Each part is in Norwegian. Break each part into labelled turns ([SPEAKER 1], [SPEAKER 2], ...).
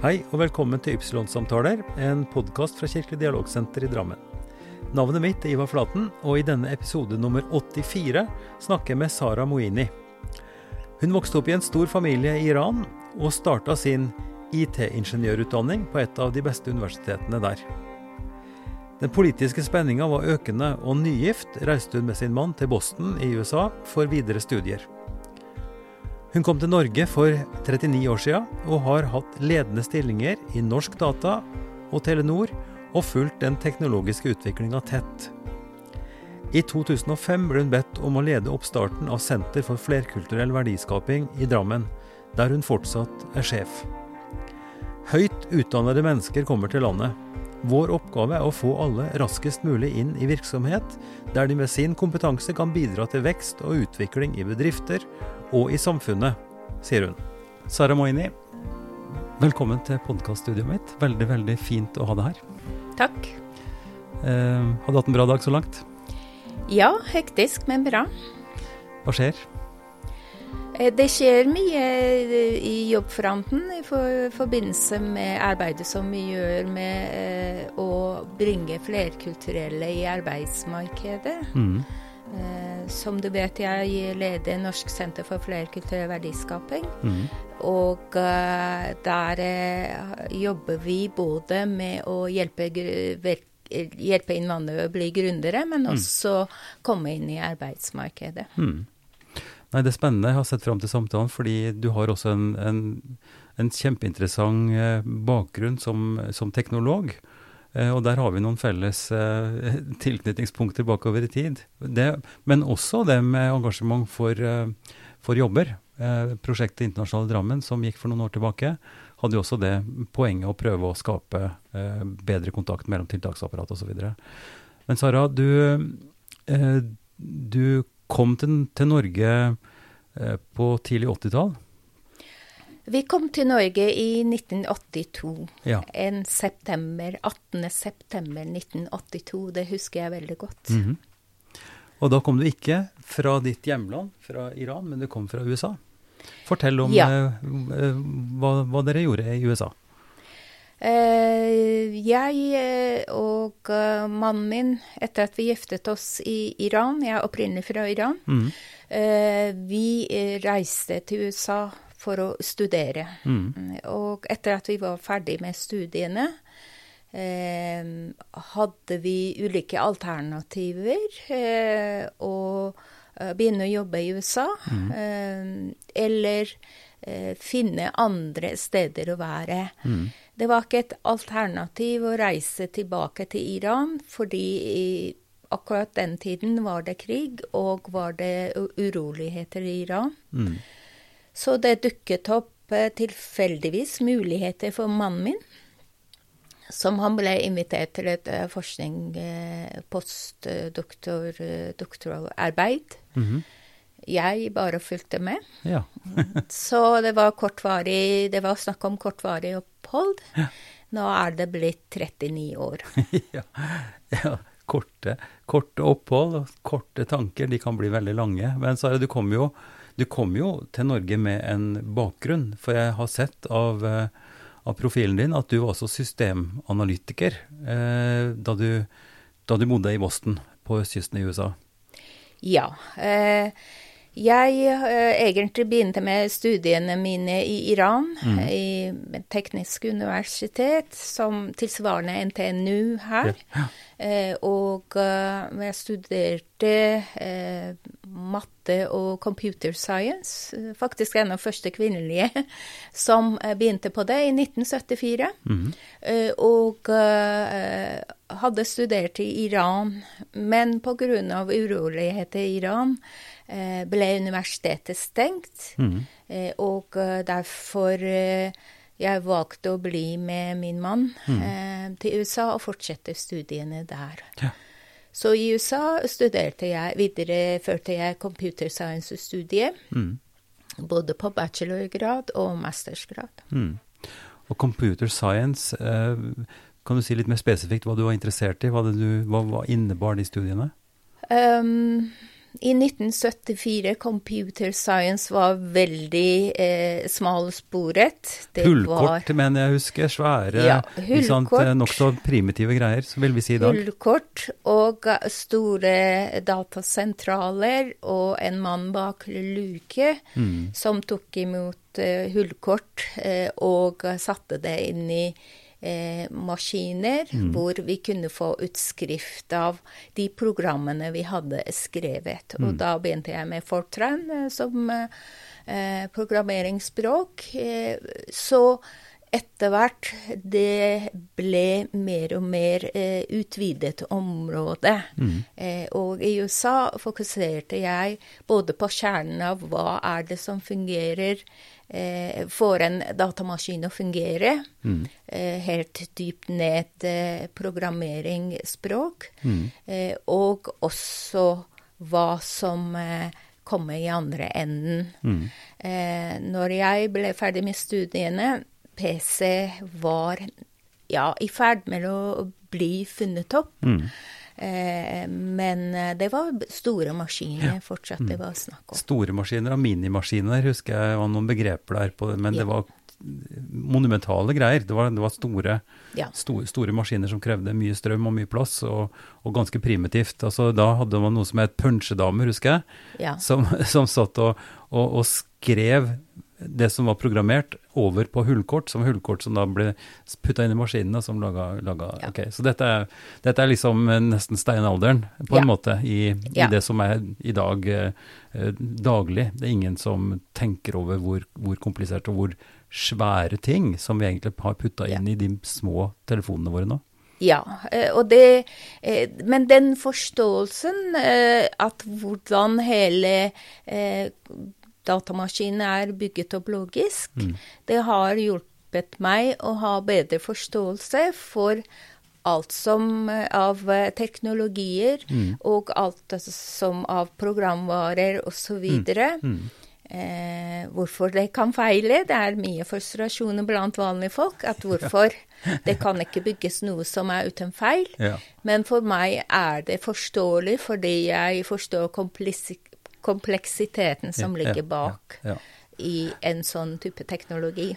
[SPEAKER 1] Hei og velkommen til Ypsilon-samtaler, en podkast fra Kirkelig dialogsenter i Drammen. Navnet mitt er Ivar Flaten, og i denne episode nummer 84 snakker jeg med Sara Moini. Hun vokste opp i en stor familie i Iran, og starta sin IT-ingeniørutdanning på et av de beste universitetene der. Den politiske spenninga var økende, og nygift reiste hun med sin mann til Boston i USA for videre studier. Hun kom til Norge for 39 år siden, og har hatt ledende stillinger i Norsk Data og Telenor, og fulgt den teknologiske utviklinga tett. I 2005 ble hun bedt om å lede oppstarten av Senter for flerkulturell verdiskaping i Drammen, der hun fortsatt er sjef. Høyt utdannede mennesker kommer til landet. Vår oppgave er å få alle raskest mulig inn i virksomhet, der de med sin kompetanse kan bidra til vekst og utvikling i bedrifter og i samfunnet, sier hun. Sara Moini, velkommen til podkaststudioet mitt. Veldig, veldig fint å ha deg her.
[SPEAKER 2] Takk.
[SPEAKER 1] Eh, har du hatt en bra dag så langt?
[SPEAKER 2] Ja, hektisk, men bra.
[SPEAKER 1] Hva skjer?
[SPEAKER 2] Eh, det skjer mye eh, i jobbfronten i forbindelse med arbeidet som vi gjør med eh, å bringe flerkulturelle i arbeidsmarkedet. Mm. Som du vet, jeg leder Norsk senter for flerkulturell verdiskaping. Mm. Og der jobber vi både med å hjelpe, hjelpe innvandrere å bli gründere, men mm. også komme inn i arbeidsmarkedet. Mm.
[SPEAKER 1] Nei, Det er spennende. Jeg har sett fram til samtalen, fordi du har også en, en, en kjempeinteressant bakgrunn som, som teknolog. Eh, og der har vi noen felles eh, tilknytningspunkter bakover i tid. Det, men også det med engasjement for, eh, for jobber. prosjektet Internasjonale Drammen, som gikk for noen år tilbake, hadde jo også det poenget å prøve å skape bedre kontakt mellom tiltaksapparat osv. Men Sara, du, du kom til, til Norge på tidlig 80-tall.
[SPEAKER 2] Vi kom til Norge i 1982. Ja. En september, 18. september 1982. Det husker jeg veldig godt. Mm -hmm.
[SPEAKER 1] Og da kom du ikke fra ditt hjemland, fra Iran, men du kom fra USA. Fortell om
[SPEAKER 2] ja.
[SPEAKER 1] uh, hva, hva, dere gjorde i USA.
[SPEAKER 2] Uh, jeg og uh, mannen min, etter at vi giftet oss i Iran Jeg er opprinnelig fra Iran. Mm. vi reiste til USA for å studere. Mm. Og etter at vi var ferdig med studiene, eh, hadde vi ulike alternativer. Eh, eh, begynne å jobbe i USA, mm. Eh, eller eh, finne andre steder å være. Mm. Det var ikke et alternativ å reise tilbake til Iran, fordi akkurat den tiden var det krig, og var det uroligheter i Iran. Mm. Så det dukket opp eh, tilfeldigvis muligheter for mannen min. Som han ble invitert til et uh, forskning, uh, postdoktorarbeid. Mm -hmm. Jeg bare fulgte med. Ja. Så det var kortvarig Det var snakk om kortvarig opphold. Ja. Nå er det blitt 39 år.
[SPEAKER 1] ja. ja. Korte, korte opphold og korte tanker, de kan bli veldig lange. Men Sara, du kom jo du kom jo til Norge med en bakgrunn, for jeg har sett av, eh, av profilen din at du var også systemanalytiker eh, da, du, da, du, bodde i Boston på østkysten i USA.
[SPEAKER 2] Ja. Eh, jeg eh, egentlig begynte med studiene mine i Iran, mm. i Teknisk universitet, som tilsvarende NTNU her. Ja. Eh, og uh, jeg studerte eh, matte og computer science. Faktisk en av første kvinnelige som begynte på det i 1974. Mm. Eh, og eh, hadde studert i Iran, men pga. uroligheter i Iran eh, ble universitetet stengt. Mm. og derfor jeg valgte å bli med min mann mm. eh, til USA og fortsette studiene der. Ja. Så i USA studerte jeg, videreførte jeg computer science-studiet. Mm. Både på bachelorgrad og mastersgrad. Mm.
[SPEAKER 1] Og computer science, eh, kan du si litt mer spesifikt hva du var interessert i? Hva, du, hva, hva innebar de studiene? Um,
[SPEAKER 2] I 1974 computer science var veldig eh, smalsporet.
[SPEAKER 1] Hullkort, var, mener jeg husker. Svære, ja, hullkort, nokså primitive greier, så vil vi si i dag.
[SPEAKER 2] Hullkort og store datasentraler og en mann bak luke mm. som tok imot eh, hullkort eh, og satte det inn i eh, maskiner, mm. hvor vi kunne få utskrift av de programmene vi hadde skrevet. Mm. Og da begynte jeg med Fortran eh, som eh, programmeringsspråk. Eh, så etter hvert det ble mer og mer eh, utvidet område. Mm. Eh, og i USA fokuserte jeg både på kjernen av hva er det som fungerer eh, får en datamaskin å fungere. Mm. Eh, helt dypt ned eh, programmeringsspråk. Mm. Eh, og også hva som eh, kommer i andre enden. Mm. Eh, når jeg ble ferdig med studiene, PC var ja, i ferd med å bli funnet opp. Mm. Eh, men eh, det var store maskiner ja. fortsatt det mm. var snakk om.
[SPEAKER 1] Store maskiner og minimaskiner husker jeg var noen begreper der, på, men ja. det var monumentale greier. Det var, det var store, ja. store, store, maskiner som krevde mye strøm og mye plass, og, og ganske primitivt. Altså, da hadde man noe som het punsjedamer, husker jeg, ja. som, som, satt og, og, og, skrev det som var programmert, over på hullkort, som hullkort som da ble putta inn i maskinene som laga, laga ja. Ok, så dette er, dette er, liksom nesten steinalderen, på ja. en måte, i, ja. i, det som er i dag eh, daglig. Det er ingen som tenker over hvor, hvor, komplisert og hvor svære ting som vi egentlig har putta inn i de små telefonene våre nå.
[SPEAKER 2] Ja, eh, og det eh, Men den forståelsen at hvordan hele datamaskinen er bygget opp logisk. Mm. Det har hjulpet meg å ha bedre forståelse for alt som eh, av eh, teknologier mm. og alt som av programvarer osv. Mm. mm. Eh, hvorfor det kan feile. Det er mye frustrasjoner blant vanlige folk. At hvorfor det kan ikke bygges noe som er uten feil. Ja. Men for meg er det forståelig fordi jeg forstår kompleksiteten som ligger bak i en sånn type teknologi.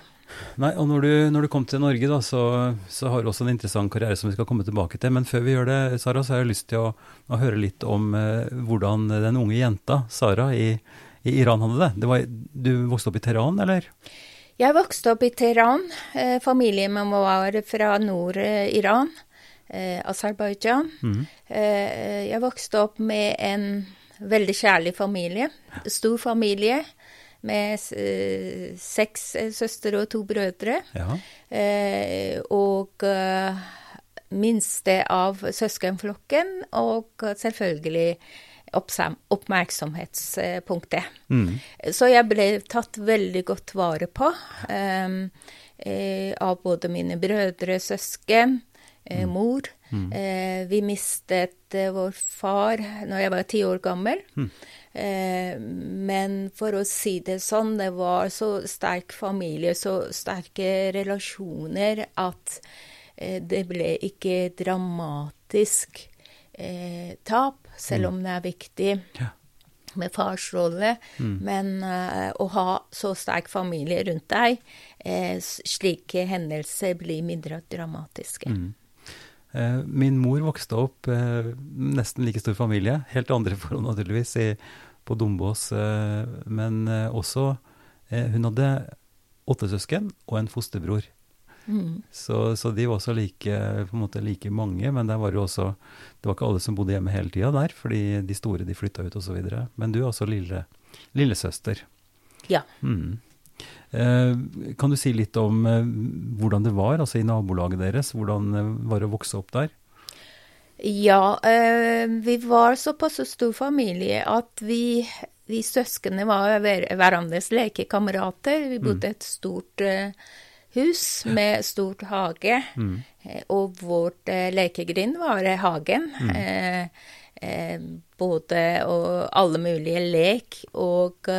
[SPEAKER 1] Nei, og når du, når du kom til Norge, da, så, så, har du også en interessant karriere som vi skal komme tilbake til. Men før vi gjør det, Sara, så har jeg lyst til å, å høre litt om eh, hvordan den unge jenta, Sara, i, i, Iran hadde det. det var, du vokste opp i Teheran, eller?
[SPEAKER 2] Jeg vokste opp i Teheran. Eh, familien min var fra Nord-Iran, eh, Aserbajdsjan. Mm. Eh, jeg vokste opp med en veldig kjærlig familie. Stor familie med eh, seks eh, søstre og to brødre. Ja. Eh, og minste av søskenflokken, og selvfølgelig oppmerksomhetspunktet. Mm. Så jeg ble tatt veldig godt vare på um, eh, av både mine brødre, søsken, eh, mm. mor. Mm. Eh, vi mistet eh, vår far når jeg var ti år gammel. Mm. Eh, men for å si det sånn, det var så sterk familie, så sterke relasjoner, at eh, det ble ikke dramatisk eh, tap, selv om mm. det er viktig. Ja med fars rolle, mm. men uh, å ha så sterk familie rundt deg, eh, slike hendelser blir mindre dramatiske. Mm.
[SPEAKER 1] Eh, min mor vokste opp eh, nesten like stor familie, helt andre forhold naturligvis, i, på Dombås. Eh, men også Hun hadde åtte søsken og en fosterbror. Mm. Så, så, de var også like, måte like mange, men der var det også Det var ikke alle som bodde hjemme hele tida der, fordi de store de flytta ut osv. Men du er også lille, lillesøster.
[SPEAKER 2] Ja.
[SPEAKER 1] Mm. Eh, kan du si litt om eh, hvordan det var altså i nabolaget deres? Hvordan eh, var det å vokse opp der?
[SPEAKER 2] Ja, vi var såpass stor familie at vi, vi søsknene var hverandres lekekamerater. Vi bodde i et stort hus med stort hage, mm. og vårt lekegrind var hagen. Mm. både og alle mulige lek og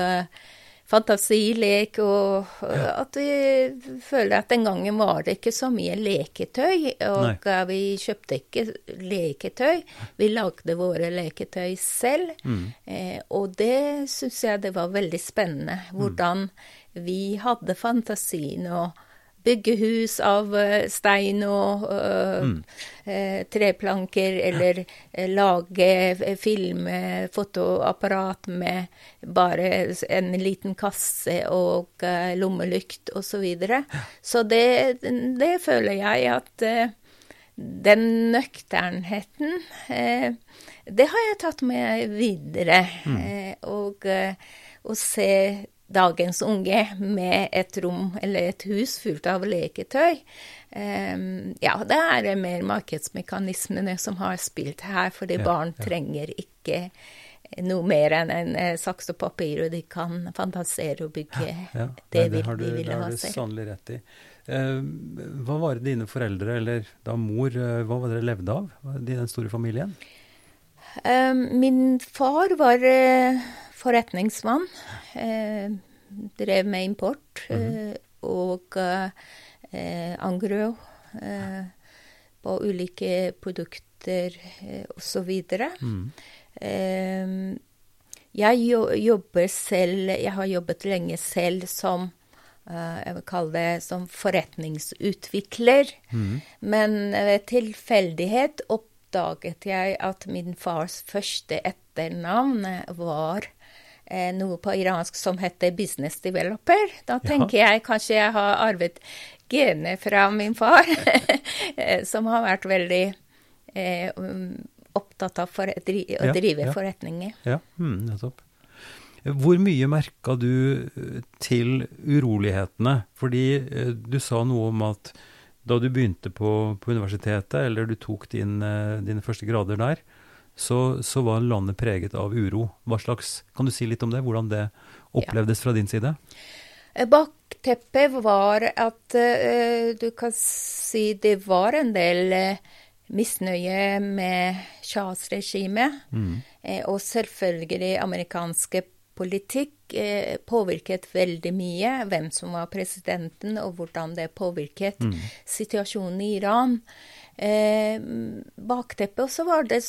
[SPEAKER 2] fantasilek, og at vi føler at den gangen var det ikke så mye leketøy. Og Nei. vi kjøpte ikke leketøy. Vi lagde våre leketøy selv. Mm. Eh, og det syns jeg det var veldig spennende. Mm. Hvordan vi hadde fantasien og bygge hus av uh, stein og uh, mm. uh, treplanker, eller lage film, fotoapparat med bare en liten kasse og lommelykt osv. Så, videre. så det, det, føler jeg at den nøkternheten det har jeg tatt med videre. Mm. og å se dagens unge med et rom eller et hus fullt av leketøy. Um, ja, det er mer markedsmekanismene som har spilt her, fordi ja, barn ja. trenger ikke noe mer enn en eh, saks og papir, og de kan fantasere og bygge ja, det, det de vil ha
[SPEAKER 1] selv. Det har du sannelig rett i. Uh, hva var det dine foreldre, eller da mor, uh, hva var det dere levde av i den store familien?
[SPEAKER 2] Uh, min far var eh, forretningsmann. Eh, drev med import. Mm -hmm. og eh, angro eh, på ulike produkter eh, osv. Mm. Eh, jeg jobber selv Jeg har jobbet lenge selv som jeg vil kalle det som forretningsutvikler. Mm. Men ved tilfeldighet oppdaget jeg at min fars første etternavn var noe på iransk som heter business developer. Da tenker ja. jeg kanskje jeg har arvet genene fra min far, eh, som har vært veldig eh, um, opptatt av for, dri å drive ja, ja. forretninger.
[SPEAKER 1] Ja, mm, nettopp. Hvor mye merka du eh, til urolighetene? Fordi eh, du sa noe om at da du begynte på, på universitetet, eller du tok din, eh, dine første grader der, så, så, var landet preget av uro. Hva slags, Kan du si litt om det? Hvordan det opplevdes fra din side?
[SPEAKER 2] Eh, bakteppet var at uh, du kan si det var en del uh, misnøye med Shahs regime. Mm. Uh, og selvfølgelig amerikanske politikk påvirket veldig mye. Hvem som var presidenten, og hvordan det påvirket mm. situasjonen i Iran eh, bakteppet. Og så var det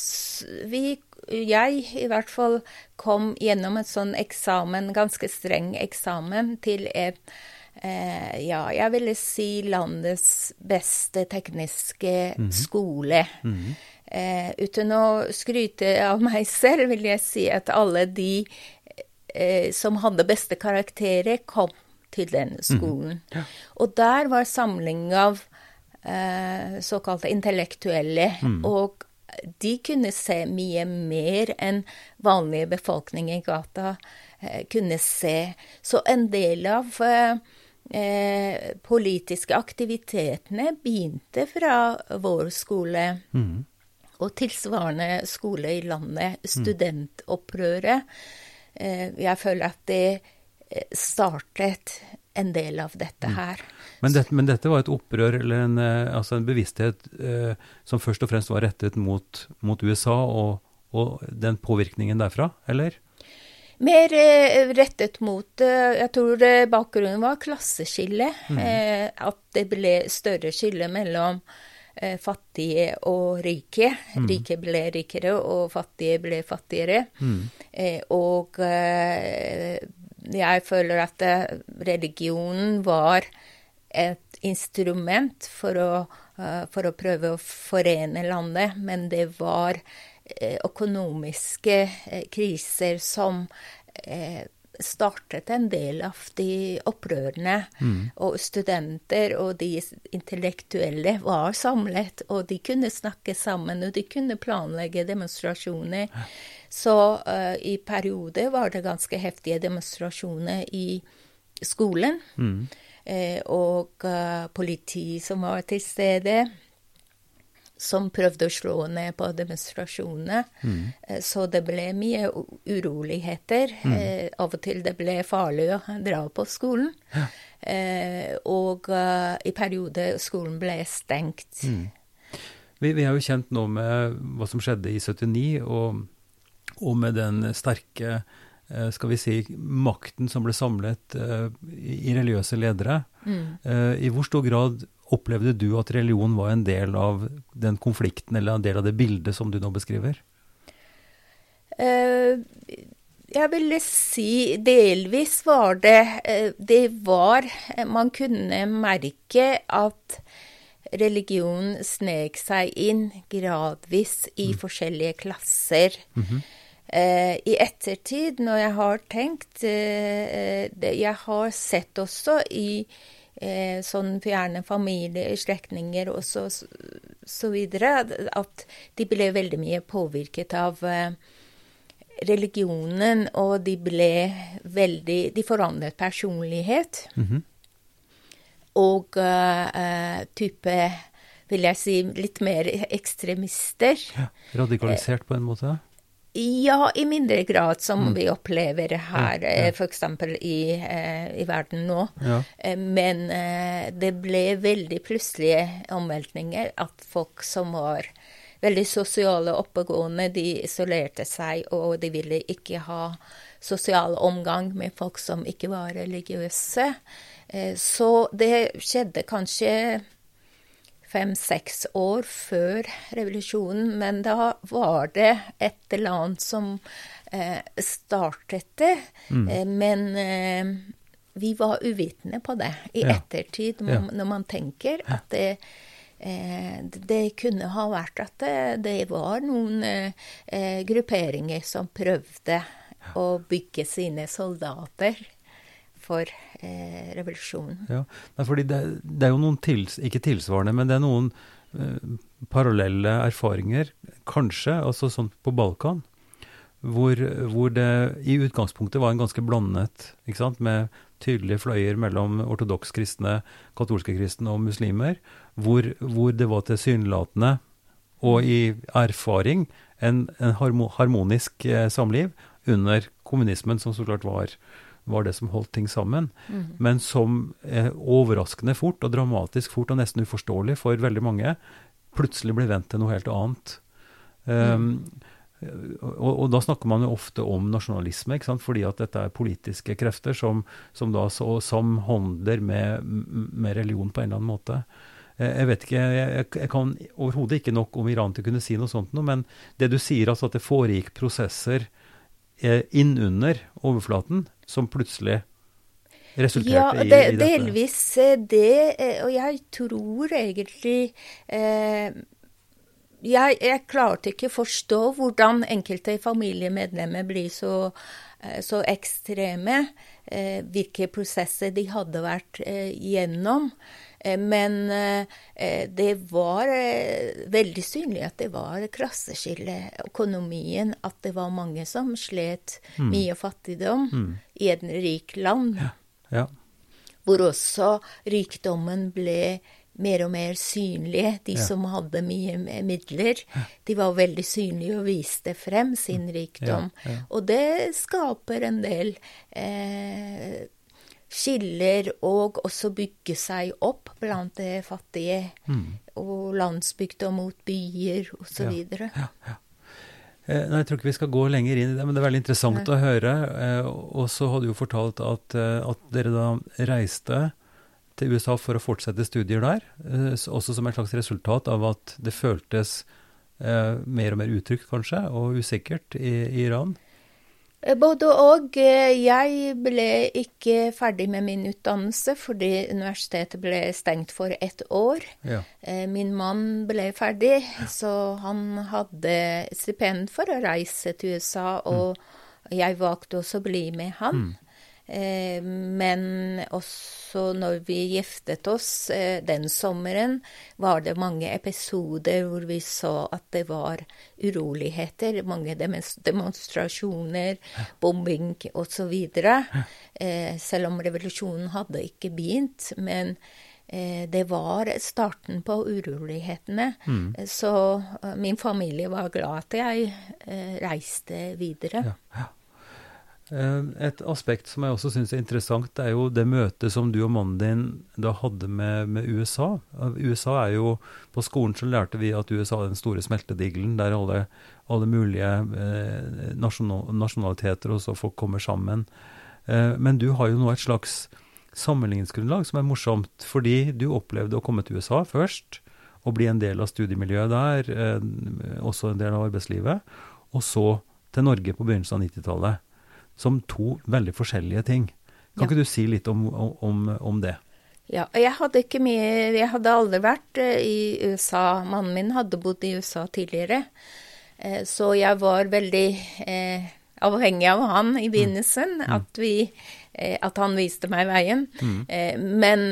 [SPEAKER 2] vi jeg i hvert fall kom gjennom en sånn eksamen, ganske streng eksamen, til et eh, ja, jeg ville si landets beste tekniske mm -hmm. skole. Mm -hmm. eh, uten å skryte av meg selv, vil jeg si at alle de eh, som hadde beste karakterer, kom til den mhm. skolen. Mm -hmm. ja. Og der var samling av eh, såkalte intellektuelle. Mm. Og de kunne se mye mer enn vanlige befolkning i gata eh, kunne se. Så en del av eh, eh politiske aktivitetene begynte fra vår skole. Mm. Og tilsvarende skole i landet. Mm. Studentopprøret. Eh, jeg føler at det eh, startet en del av dette mm. her.
[SPEAKER 1] Men, dette, men dette var et opprør, eller en, eh, altså en bevissthet eh, som først og fremst var rettet mot, mot USA og, og, den påvirkningen derfra, eller?
[SPEAKER 2] Mer eh, rettet mot eh, Jeg tror bakgrunnen var klasseskille. Mm. Eh, at det ble større skille mellom eh, fattige og rike. Mm. Rike ble rikere, og fattige ble fattigere. Mm. og jeg føler at religionen var et instrument for å, uh, for å prøve å forene landet, men det var uh, økonomiske kriser som startet en del av de opprørene. Mm. Og studenter og de intellektuelle var samlet, og de kunne snakke sammen, og de kunne planlegge demonstrasjoner. Så uh, i perioder var det ganske heftige demonstrasjoner i skolen. Mm. Eh, og uh, politi som var til stede, som prøvde å slå ned på demonstrasjonene. Mm. Eh, så det ble mye uroligheter. Mm. Eh, av og til det ble farlig å dra på skolen. Ja. Eh, og i perioder skolen ble stengt. Mm.
[SPEAKER 1] Vi, vi, er jo kjent nå med hva som skjedde i 79, og, og med den sterke skal vi si, makten som ble samlet i religiøse ledere. Mm. I hvor stor grad opplevde du at religion var en del av den konflikten, eller en del av det bildet som du nå beskriver?
[SPEAKER 2] Jeg ville si delvis var det Det var Man kunne merke at religion snek seg inn gradvis i mm. forskjellige klasser. Mm -hmm. eh, I ettertid, når jeg har tenkt eh, det, Jeg har sett også i eh, sånn fjerne familie, slektninger og så, så, videre, at de ble veldig mye påvirket av eh, religionen, og de ble veldig De forandret personlighet. Mm -hmm og uh, type vil jeg si litt mer ekstremister. Ja,
[SPEAKER 1] radikalisert på en måte?
[SPEAKER 2] Ja, i mindre grad som mm. vi opplever her, ja, ja. f.eks. I, eh, i verden nå. Ja. Men eh, det ble veldig plutselige omveltninger at folk som var veldig sosiale og oppegående, de isolerte seg, og de ville ikke ha sosial omgang med folk som ikke var religiøse. Eh, så det skjedde kanskje fem-seks år før revolusjonen, men da var det et eller annet som eh, startet det. Mm. Eh, men vi var uvitende på det i ja. ettertid, ja. når man tenker at det det kunne ha vært at det, det var noen eh, grupperinger som prøvde å bygge sine soldater for eh, revolusjonen.
[SPEAKER 1] Ja, fordi det, det, er jo noen tils, ikke tilsvarende, men det er noen eh, parallelle erfaringer, kanskje, altså sånn på Balkan, hvor, hvor, det i utgangspunktet var en ganske blandet, ikke sant, med tydelige fløyer mellom ortodoks kristne, katolske kristne og muslimer, hvor, hvor det var tilsynelatende og i erfaring en, en harmonisk eh, samliv under kommunismen, som så klart var var det som holdt ting sammen. Mm. Men som eh, overraskende fort og dramatisk fort og nesten uforståelig for veldig mange plutselig ble vendt til noe helt annet. Um, og, og, da snakker man jo ofte om nasjonalisme, fordi at dette er politiske krefter som, som da så, samhandler med, med, religion på en eller annen måte. Eh, jeg vet ikke, jeg, jeg kan overhodet ikke nok om Iran til å kunne si noe sånt noe, men det du sier, altså at det foregikk prosesser innunder overflaten, som plutselig resulterte ja, det, i, i,
[SPEAKER 2] dette? Delvis eh, det, eh, og jeg tror egentlig eh, jeg, jeg, klarte ikke forstå hvordan enkelte familiemedlemmer blir så, eh, så ekstreme. Eh, hvilke prosesser de hadde vært eh, gjennom. Eh, men eh, det var eh, veldig synlig at det var klasseskille. Økonomien, at det var mange som slet mm. mye fattigdom mm. i et rikt land. Ja. Ja. Hvor også rikdommen ble mer og mer synlige. De ja. som hadde mye midler, de var veldig synlige og viste frem sin rikdom. Og det skaper en del eh, skiller og også bygge seg opp blant det fattige. Mm. Og landsbygda mot byer osv. Ja, ja, ja.
[SPEAKER 1] Eh, nei, jeg tror ikke vi skal gå lenger inn i det, men det er veldig interessant nei. å høre. Eh, og så hadde du jo fortalt at, eh, at, dere da reiste til USA for å fortsette studier der. Eh, også som et slags resultat av at det føltes mer og mer utrygt, kanskje, og usikkert i, i Iran.
[SPEAKER 2] Eh, både og. Eh, jeg ble ikke ferdig med min utdannelse fordi universitetet ble stengt for ett år. Ja. Eh, min mann ble ferdig, så han hadde stipend for å reise til USA, og mm. jeg valgte også å bli med han. Mm. Eh, men også når vi giftet oss eh, den sommeren, var det mange episoder hvor vi så at det var uroligheter. Mange demonstrasjoner, bombing osv. Eh, selv om revolusjonen hadde ikke begynt. Men det var starten på urolighetene. Mm. Så min familie var glad at jeg reiste videre. Ja, ja.
[SPEAKER 1] Eh, et aspekt som jeg også syns er interessant, det er jo det møtet som du og mannen din da hadde med, med, USA. USA er jo På skolen så lærte vi at USA er den store smeltedigelen der alle, alle mulige eh, nasjonal, nasjonaliteter og så folk kommer sammen. Eh, men du har jo nå et slags sammenligningsgrunnlag som er morsomt, fordi du opplevde å komme til USA først og bli en del av studiemiljøet der, eh, også en del av arbeidslivet, og så til Norge på begynnelsen av 90-tallet som to veldig forskjellige ting. Kan ja. ikke du si litt om, om, om, det?
[SPEAKER 2] Ja, jeg hadde mye Jeg hadde aldri vært uh, i USA. Mannen min hadde bodd i USA tidligere. Uh, så jeg var veldig uh, avhengig av han i mm. begynnelsen. Mm. At, vi, at, han viste meg veien. Mm. men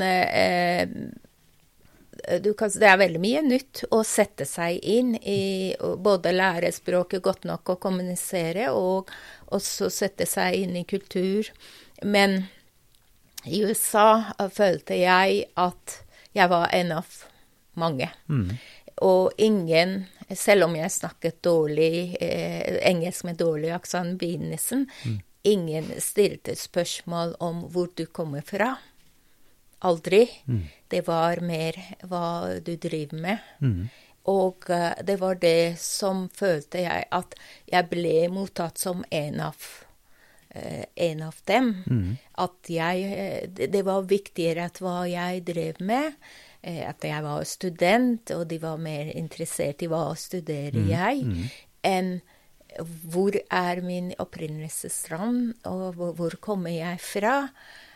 [SPEAKER 2] kan, det er veldig mye nytt å sette seg inn i både lære språket godt nok og kommunisere, og også sette seg inn i kultur. Men i USA følte jeg at jeg var en av mange. Mm. Og ingen, selv om jeg snakket dårlig eh, engelsk med dårlig aksent i begynnelsen, mm. ingen stilte spørsmål om hvor du kommer fra. Aldri. Mm. Det var mer hva du driver med. Og uh, det var det som følte jeg at jeg ble mottatt som en av, uh, en av dem. Mm. At jeg uh, det, var viktigere at hva jeg drev med. at jeg var student, og de var mer interessert i hva studerer mm. jeg, mm. enn hvor er min opprinnelsesland, og hvor kommer jeg fra?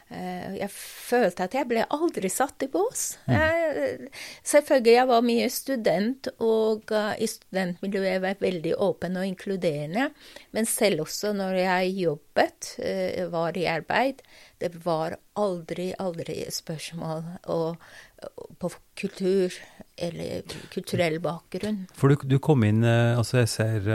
[SPEAKER 2] Eh, jeg følte at jeg ble aldri satt i bås. Mm. Jeg, selvfølgelig jeg var mye student, og uh, i studentmiljøet var jeg veldig åpen og inkluderende. Men selv også når jeg jobbet, uh, var i arbeid, det var aldri, aldri spørsmål og, på kultur eller kulturell bakgrunn.
[SPEAKER 1] For du, du kom inn, altså jeg ser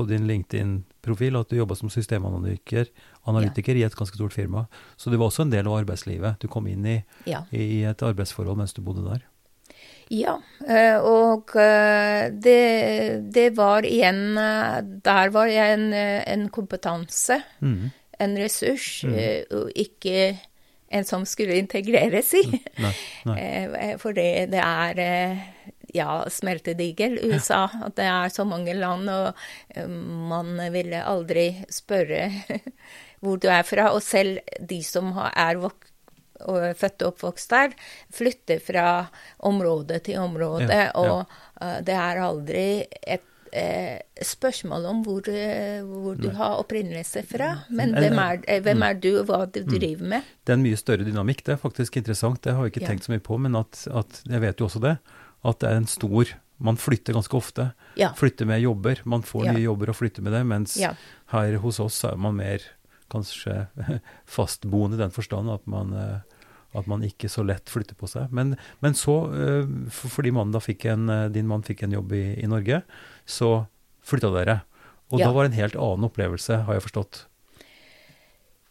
[SPEAKER 1] på din LinkedIn-profil at du jobba som systemanalytiker analytiker ja. i et ganske stort firma. Så det var også en del av arbeidslivet. Du kom inn i, ja. i et arbeidsforhold mens du bodde der.
[SPEAKER 2] Ja, eh, og eh, det, det var igjen eh, Der var jeg en, en kompetanse, mm. en ressurs, mm. ikke en som skulle integreres i. Nei, nei. For det, det er ja, smeltedigel, USA. At det er så mange land, og man ville aldri spørre hvor du er fra. Og selv de som er født og oppvokst der, flytter fra område til område. Ja, ja. Og uh, det er aldri et eh, spørsmål om hvor, eh, hvor du har opprinnelse fra. Men hvem er, eh, hvem er, du, og hva du mm. driver med?
[SPEAKER 1] Det er en mye større dynamikk. Det er faktisk interessant. Det har jeg ikke tenkt så mye på, men at, at, jeg vet jo også det. At det er en stor Man flytter ganske ofte. Ja. Flytter med jobber. Man får nye jobber og flytter med det, mens her hos oss er man mer kanskje fastboende i den forstand at man, eh, at man ikke så lett flytter på seg. Men, men så, eh, fordi en, eh, din mann fikk en jobb i, i Norge, så flytta dere. Og ja. da var det en helt annen opplevelse, har jeg forstått.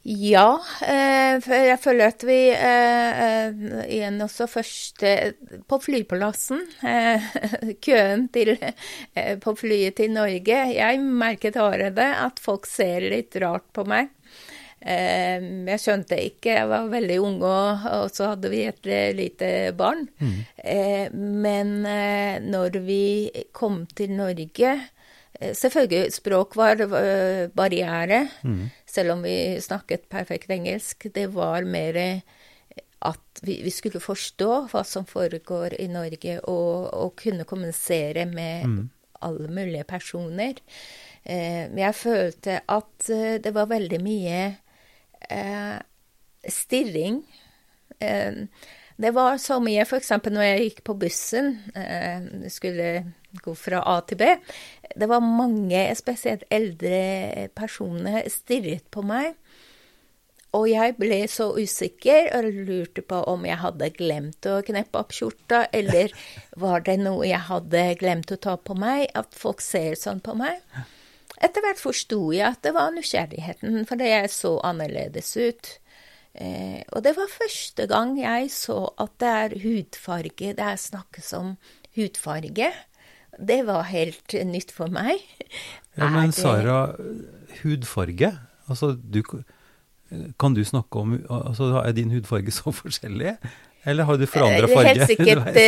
[SPEAKER 2] Ja, jeg føler at vi igjen også først på flyplassen Køen til, på flyet til Norge. Jeg merket allerede at folk ser litt rart på meg. Ehm, jeg skjønte ikke, jeg var veldig ung, og, og så hadde vi et eh, lite barn. Mm. Ehm, men eh, når vi kom til Norge eh, Selvfølgelig, språk var barriere, mm. selv om vi snakket perfekt engelsk. Det var mer at vi, vi, skulle forstå hva som foregår i Norge, og, og kunne kommunisere med mm. alle mulige personer. Men jeg følte at det var veldig mye eh, stirring. Eh, det var så mye, f.eks. når jeg gikk på bussen, eh, skulle gå fra A til B. Det var mange, spesielt eldre personer, stirret på meg. Og jeg ble så usikker og lurte på om jeg hadde glemt å kneppe opp skjorta, eller var det noe jeg hadde glemt å ta på meg, at folk ser sånn på meg. Etter hvert forsto jeg at det var nysgjerrigheten, fordi jeg så annerledes ut. Eh, og det var første gang jeg så at det er hudfarge, det er snakkes om hudfarge. Det var helt nytt for meg.
[SPEAKER 1] Ja, men Sara, hudfarge Altså, du, kan du snakke om altså, Er din hudfarge så forskjellig? Eller har du forandra farge?
[SPEAKER 2] Helt sikkert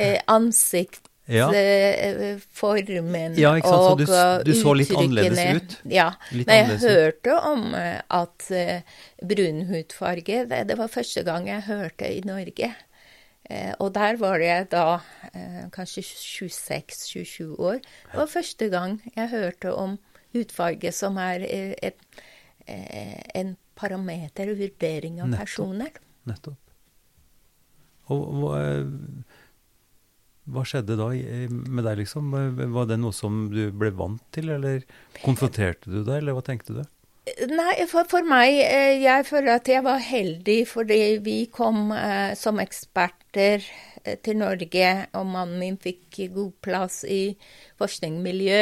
[SPEAKER 2] eh, ansikt ja. formen
[SPEAKER 1] ja, ikke sant? Så du, du så litt annerledes ut?
[SPEAKER 2] Ja. Litt Men jeg hørte om at uh, brun hudfarge det, var første gang jeg hørte i Norge. Og der var jeg da kanskje 26-27 år. Det var første gang jeg hørte om hudfarge som er et, en parameter og vurdering av Nettopp. personer.
[SPEAKER 1] Nettopp. Og hva hva skjedde da med deg, liksom? Var det noe som du ble vant til, eller konfronterte du deg, eller hva tenkte du?
[SPEAKER 2] Nei, for, for, meg eh, Jeg føler at jeg var heldig fordi vi kom eh, som eksperter eh, til Norge, og mannen min fikk god plass i forskningsmiljø.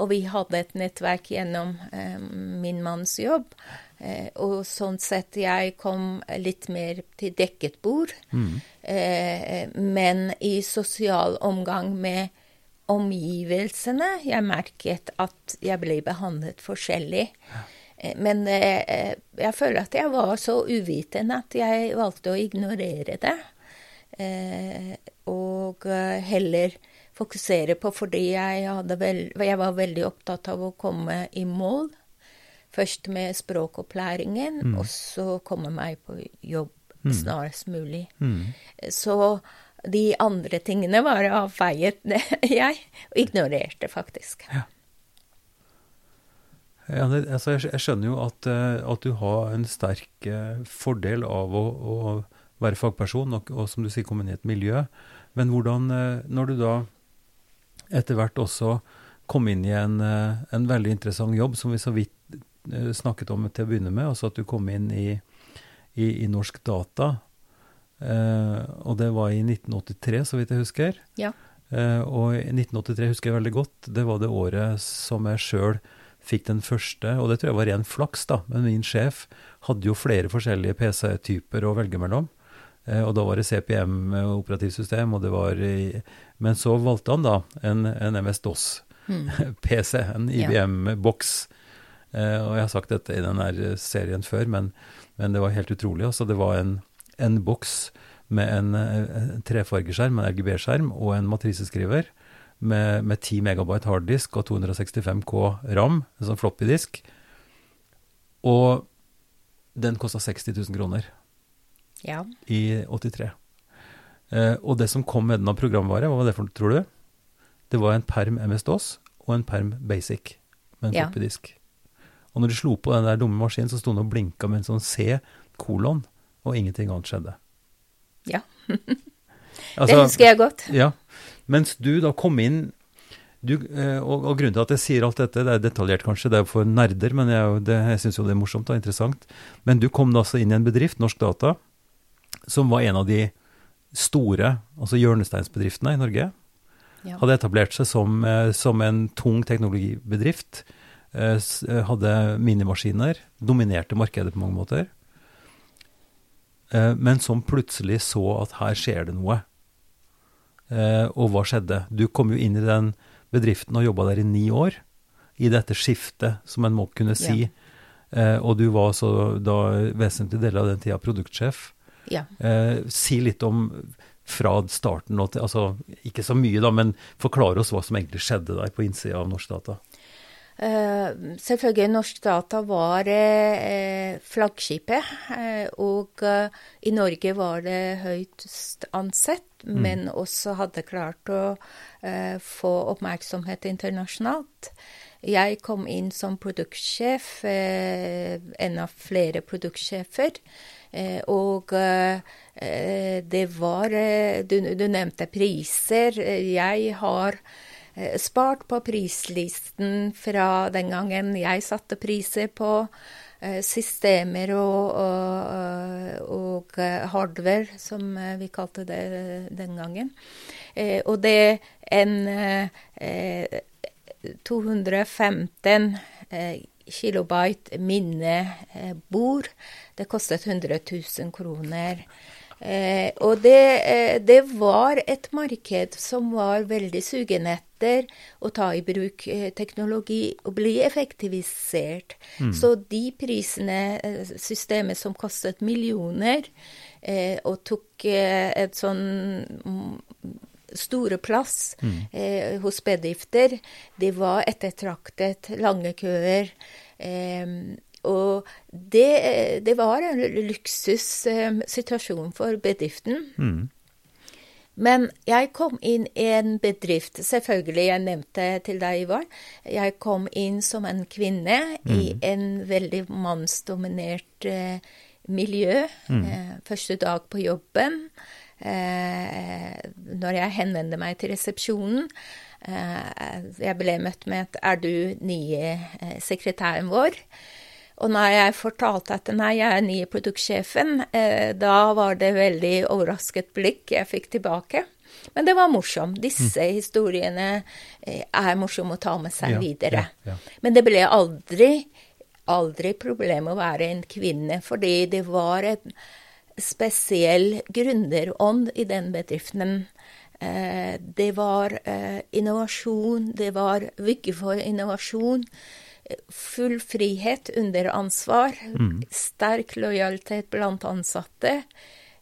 [SPEAKER 2] Og vi hadde et nettverk gjennom eh, min manns jobb. Eh, og sånn sett jeg kom litt mer til dekket bord. Mm. Eh, men i sosial omgang med omgivelsene jeg merket at jeg ble behandlet forskjellig. Eh, men eh, jeg føler at jeg var så uvitende at jeg valgte å ignorere det. Eh, og eh, heller fokusere på fordi jeg, vel, jeg var veldig opptatt av å komme i mål Først med språkopplæringen, mm. og så komme meg på jobb mm. snarest mulig. Mm. Så de andre tingene var avfeiet jeg, og ignorerte faktisk. Ja.
[SPEAKER 1] Ja, det, altså jeg, jeg, skjønner jo at, eh, at, du har en sterk eh, fordel av å, å være fagperson, og, og, som du sier, komme inn i et miljø. Men hvordan, eh, når du da etter hvert også kom inn i en, en veldig interessant jobb, som vi så vidt snakket om til å begynne med, altså at du kom inn i, i, i Norsk Data. Eh, og det var i 1983, så vidt jeg husker.
[SPEAKER 2] Ja.
[SPEAKER 1] Eh, og 1983 husker jeg veldig godt. Det var det året som jeg sjøl fikk den første, og det tror jeg var ren flaks, da. Men min sjef hadde jo flere forskjellige PC-typer å velge mellom. Eh, og da var det CPM operativsystem, og det var Men så valgte han da en, en MS-DOS-PC, mm. en IBM-boks. Eh, og jeg har sagt dette i denne serien før, men, men det var helt utrolig. Altså, det var en, en boks med en, en trefargeskjerm, en RGB-skjerm og en matriseskriver med, med 10 megabyte harddisk og 265 K ram, en sånn floppy disk. Og den kosta 60 000 kroner
[SPEAKER 2] ja.
[SPEAKER 1] i 83. Eh, og det som kom med den av programvare, hva var det for noe, tror du? Det var en perm MS-DOS og en perm Basic med en ja. floppy disk. Og når du slo på den der dumme maskinen, så sto den og blinka med en sånn C, kolon, og ingenting annet skjedde.
[SPEAKER 2] Ja. altså, det husker jeg godt.
[SPEAKER 1] Ja. Mens du da kom inn du, eh, og, og, grunnen til at jeg sier alt dette, det er detaljert kanskje, det er for nerder, men jeg, det, jeg syns jo det er morsomt og interessant. Men du kom da altså inn i en bedrift, Norsk Data, som var en av de store, altså hjørnesteinsbedriftene i Norge. Ja. Hadde etablert seg som, eh, som en tung teknologibedrift hadde minimaskiner, dominerte markedet på mange måter. Eh, men som plutselig så at her skjer det noe. Og hva skjedde? Du kom jo inn i den bedriften og jobba der i ni år. I dette skiftet, som en må kunne si. Ja. Og du var så da vesentlig del av den tida produktsjef.
[SPEAKER 2] Ja.
[SPEAKER 1] Si litt om fra starten og til Altså ikke så mye, da, men forklare oss hva som egentlig skjedde der på innsida av Norsk Data.
[SPEAKER 2] Uh, selvfølgelig Norsk Data var uh, flaggskipet, uh, og i Norge var det høyt ansett, mm. men også hadde klart å få oppmerksomhet internasjonalt. Jeg kom inn som produktsjef, en av flere produktsjefer. og det var du, du nevnte priser. Jeg har Eh, spart på prislisten fra den gangen jeg satte priser på eh, systemer og, og, og, hardware, som vi kalte det den gangen. Eh, og det en 215 kilobyte minnebord, det kostet 100 000 kroner. Eh, og det, eh, det, var et marked som var veldig sugende etter å ta i bruk eh, teknologi og bli effektivisert. Mm. Så de prisene, eh, systemet som kostet millioner, eh, og tok eh, et sånn mm, store plass mm. hos bedrifter, det var ettertraktet, lange køer. Eh, og det, det var en luksussituasjon eh, for bedriften. Mm. Men jeg kom inn i en bedrift Selvfølgelig, jeg nevnte til deg, Ivar. Jeg kom inn som en kvinne mm. i en veldig mannsdominert eh, miljø. Mm. Eh, første dag på jobben. Eh, når jeg henvendte meg til resepsjonen, eh, jeg ble møtt med et 'Er du nye eh, sekretæren vår?' Og når jeg fortalte at nei, jeg er nye produktsjefen, eh, da var det veldig overrasket blikk jeg fikk tilbake. Men det var morsomt. Disse mm. historiene eh, er morsomme å ta med seg ja, videre. Ja, ja. Men det ble aldri, aldri problem å være en kvinne, fordi det var en spesiell gründerånd i den bedriften. Eh, det var eh, innovasjon, det var vugge for innovasjon full frihet under ansvar, mm. sterk lojalitet blant ansatte.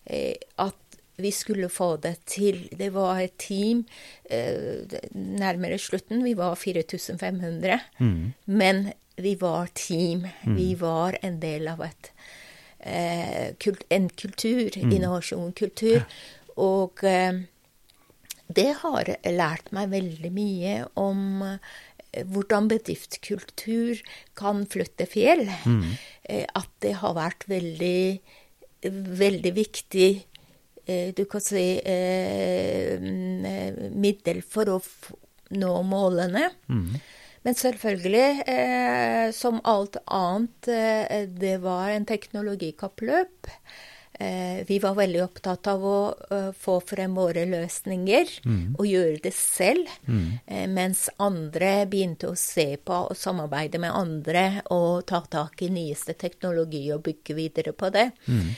[SPEAKER 2] Eh, at vi skulle få det til. Det var et team eh, nærmere slutten. Vi var 4500. Mm. Men vi var team. Mm. Vi var en del av et, eh, en kultur. Mm. Innovasjonskultur. Og det har lært meg veldig mye om hvordan bedriftskultur kan flytte fjell. Mm. Eh, at det har vært veldig, veldig viktig eh, du kan si eh, middel for å nå målene. Mm. Men selvfølgelig, eh, som alt annet, eh, det var en teknologikappløp. Eh, vi var veldig opptatt av å uh, få frem våre løsninger mm. og gjøre det selv, mm. eh, mens andre begynte å se på og samarbeide med andre og ta tak i nyeste teknologi og bygge videre på det. Mm.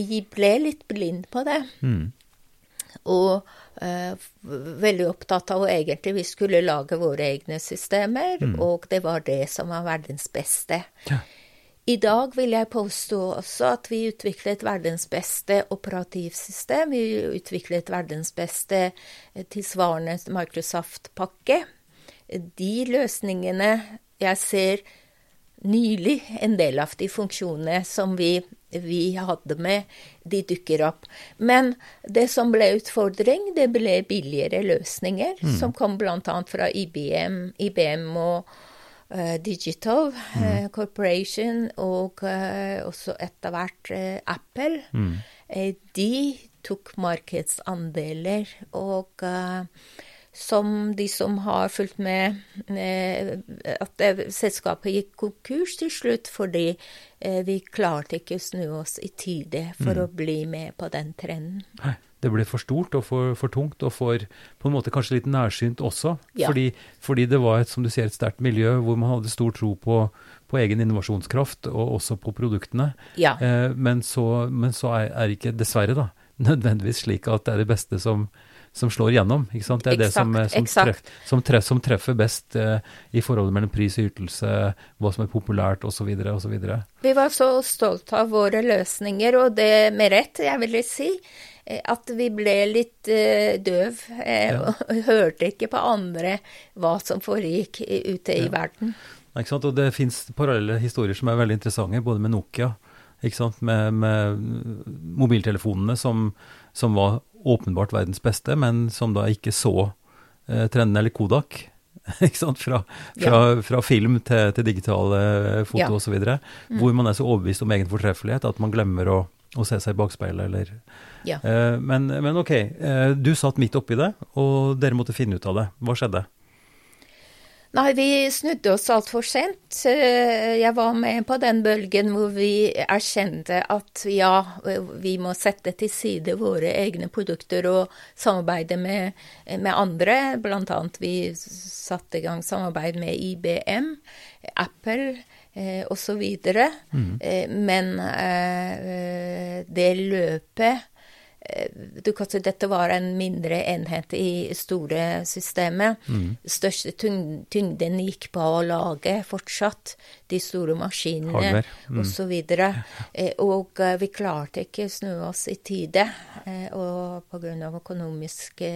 [SPEAKER 2] Vi ble litt blind på det. Mm. Og uh, veldig opptatt av å egentlig vi skulle lage våre egne systemer, mm. og det var det som var verdens beste. Ja. I dag vil jeg påstå også at vi utviklet verdens beste operativsystem. Vi utviklet verdens beste eh, tilsvarende Microsoft-pakke. De løsningene jeg ser nylig, en del av de funksjonene som vi, vi hadde med, de dukker opp. Men det som ble utfordring, det ble billigere løsninger, mm. som kom bl.a. fra IBM, IBM og Digital mm. Corporation og uh, også etter hvert Apple. Mm. de tok markedsandeler. Og som de som har fulgt med at selskapet gikk konkurs til slutt fordi vi klarte ikke å snu oss i tide for mm. å bli med på den trenden.
[SPEAKER 1] Nei det ble for stort og for, for, tungt og for på en måte kanskje litt nærsynt også. Ja. Fordi, fordi, det var et, som du sier, et sterkt miljø hvor man hadde stor tro på, på egen innovasjonskraft og også på produktene. Ja. Eh, men, så, men så er, er ikke, dessverre, da, nødvendigvis slik at det er det beste som, som slår gjennom. Det er exakt, det som, som, treff, som, treff, som, treffer best eh, i forholdet mellom pris og ytelse, hva som er populært osv. osv.
[SPEAKER 2] Vi var så stolte av våre løsninger, og det med rett, jeg vil si. Eh, at vi ble litt uh, døv eh, ja. og hørte ikke på andre hva som foregikk ute i ja. verden.
[SPEAKER 1] Ikke sant? Og det fins parallelle historier som er veldig interessante, både med Nokia, ikke sant? Med, med mobiltelefonene som, som, var åpenbart verdens beste, men som da ikke så eh, trenden, eller Kodak. ikke sant? Fra, fra, ja. fra film til, til digitale foto ja. osv. Mm. Hvor man er så overbevist om egen fortreffelighet at man glemmer å, å se seg i bakspeilet eller ja. Eh, men, men, ok, eh, du satt midt oppi det, og dere måtte finne ut av det. Hva skjedde?
[SPEAKER 2] Nei, vi snudde oss altfor sent. Eh, jeg var med på den bølgen hvor vi erkjente at ja, vi må sette til side våre egne produkter og samarbeide med, med andre. Blant annet vi satte i gang samarbeid med IBM, Apple eh, osv. Mm. Eh, men eh, det løpet du kan si Dette var en mindre enhet i store systemet. Mm. Største tyngden gikk på å lage fortsatt de store maskinene mm. osv. Og, så og vi klarte ikke å snu oss i tide. Og pga. økonomiske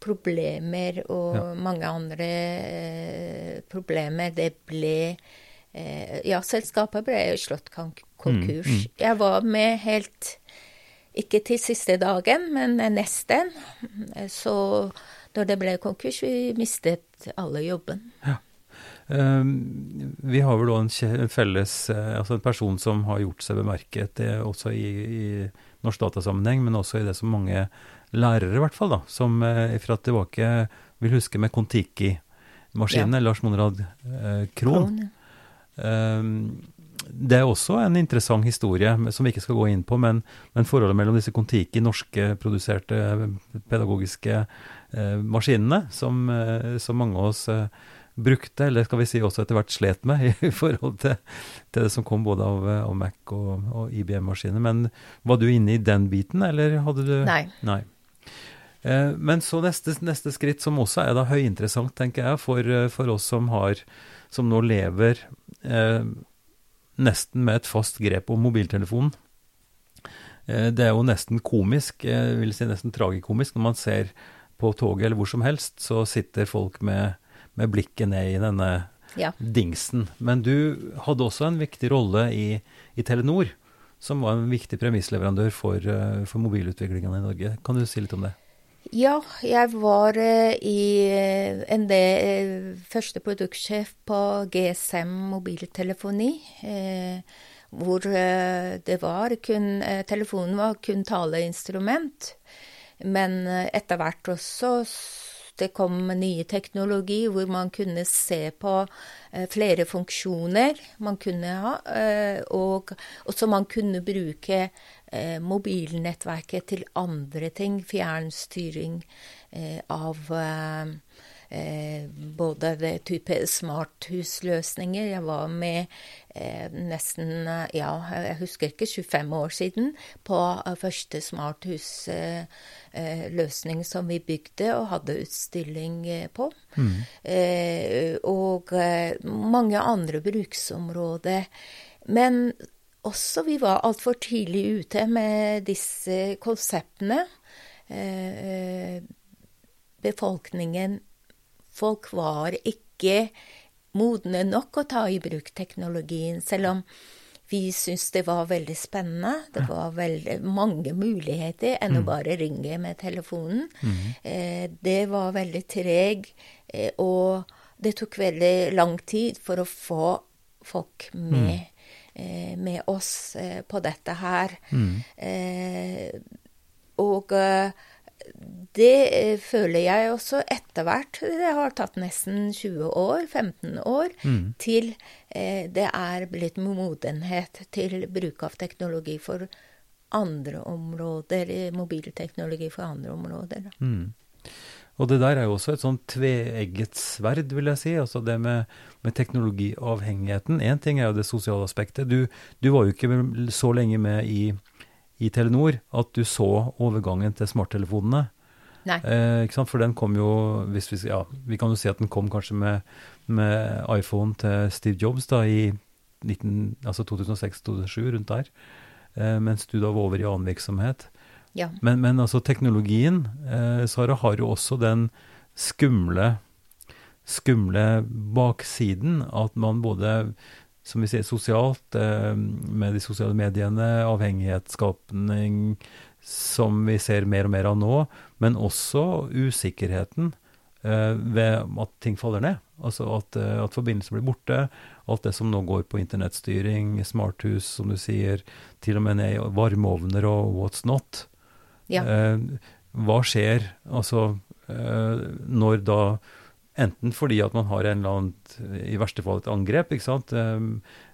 [SPEAKER 2] problemer og ja. mange andre eh, problemer. Det ble eh, Ja, selskapet ble jo slått konkurs. Mm, mm. Jeg var med helt Ikke til siste dagen, men nesten. Så da det ble konkurs, vi mistet alle jobben.
[SPEAKER 1] Ja. Um, vi har vel òg en felles altså en person som har gjort seg bemerket, det, også i, i norsk datasammenheng, men også i det som mange lærere, i hvert fall, da, som eh, fra tilbake vil huske med Kon-Tiki-maskinene, ja. Lars Monrad eh, Krohn. Eh, det er også en interessant historie som vi ikke skal gå inn på, men, men forholdet mellom disse Kon-Tiki, norskproduserte pedagogiske eh, maskinene, som, eh, som, mange av oss eh, brukte, eller skal vi si også etter hvert slet med, i forhold til, til det som kom både av, av Mac og, og IBM-maskiner. Men var du inne i den biten, eller hadde du
[SPEAKER 2] Nei.
[SPEAKER 1] Nei. Eh, men så neste, neste, skritt, som også er da høyinteressant, tenker jeg, for, eh, for oss som har som nå lever eh, nesten med et fast grep om mobiltelefonen. Eh, det er jo nesten komisk, jeg vil si nesten tragikomisk, når man ser på toget eller hvor som helst, så sitter folk med, med blikket ned i denne ja. dingsen. Men du hadde også en viktig rolle i, i Telenor, som var en viktig premissleverandør for, eh, for mobilutviklingen i Norge. Kan du si litt om det?
[SPEAKER 2] Ja, jeg var uh, i uh, en del uh, første produktsjef på GSM mobiltelefoni. hvor det var kun Telefonen var kun taleinstrument. Men etter hvert også det kom nye teknologi hvor man kunne se på flere funksjoner man kunne ha, og også man kunne bruke eh, mobilnettverket til andre ting. Fjernstyring eh, av eh, eh både type smarthusløsninger. Jeg var med eh, nesten ja, jeg husker ikke 25 år siden på eh, første smarthusløsning som vi bygde og hadde utstilling på. Mm. og mange andre bruksområder. Men også vi var altfor tidlig ute med disse konseptene. Eh, befolkningen Folk var ikke modne nok å ta i bruk teknologien, selv om vi syntes det var veldig spennende. Det var veldig mange muligheter enn å mm. bare ringe med telefonen. Mm. Eh, det var veldig treg, eh, og det tok veldig lang tid for å få folk med. Mm. Eh, med oss eh, på dette her. Mm. Eh, og det føler jeg også etter hvert. Det har tatt nesten 20 år, 15 år, mm. til det er blitt modenhet til bruk av teknologi for andre områder. Mobilteknologi for andre områder. Mm.
[SPEAKER 1] Og det der er jo også et sånn tveegget sverd, vil jeg si. Altså det med, med teknologiavhengigheten. Én ting er jo det sosiale aspektet. Du, du, var jo ikke så lenge med i, i Telenor at du så overgangen til smarttelefonene. Eh, ikke sant? For den kom jo hvis vi, ja, vi kan jo si at den kom kanskje med, med iPhone til Steve Jobs da i 19, altså 2006-2007, rundt der. Eh, mens du da var over i annen virksomhet.
[SPEAKER 2] Ja.
[SPEAKER 1] Men, men, altså teknologien, eh, Sara, har jo også den skumle, skumle baksiden at man både som vi sier, sosialt, eh, med de sosiale mediene, avhengighetsskapning som vi ser mer og mer av nå, men også usikkerheten eh, ved at ting faller ned. Altså at, eh, at forbindelsen blir borte. Alt det som nå går på internettstyring, smarthus, som du sier, til og med ned i varmeovner og what's not.
[SPEAKER 2] Ja.
[SPEAKER 1] Eh, hva skjer altså når da Enten fordi at man har en eller annen, i verste fall et angrep, ikke sant. Eh,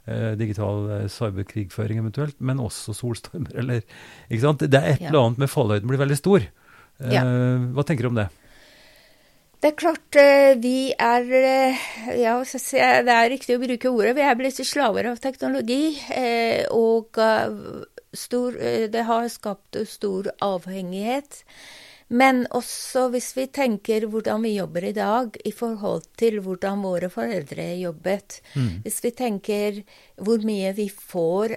[SPEAKER 1] eh digital eh, cyberkrigføring eventuelt, men også solstormer, eller ikke sant. Det er et ja. eller annet med fallhøyden blir veldig stor. Ja. Hva tenker du om det?
[SPEAKER 2] Det er klart vi er Ja, det er riktig å bruke ordet. Vi er blitt slaver av teknologi. Og stor, eh, det har skapt stor avhengighet. Men også hvis vi tenker hvordan vi jobber i dag i forhold til hvordan våre foreldre jobbet. Mm. Hvis vi tenker hvor mye vi får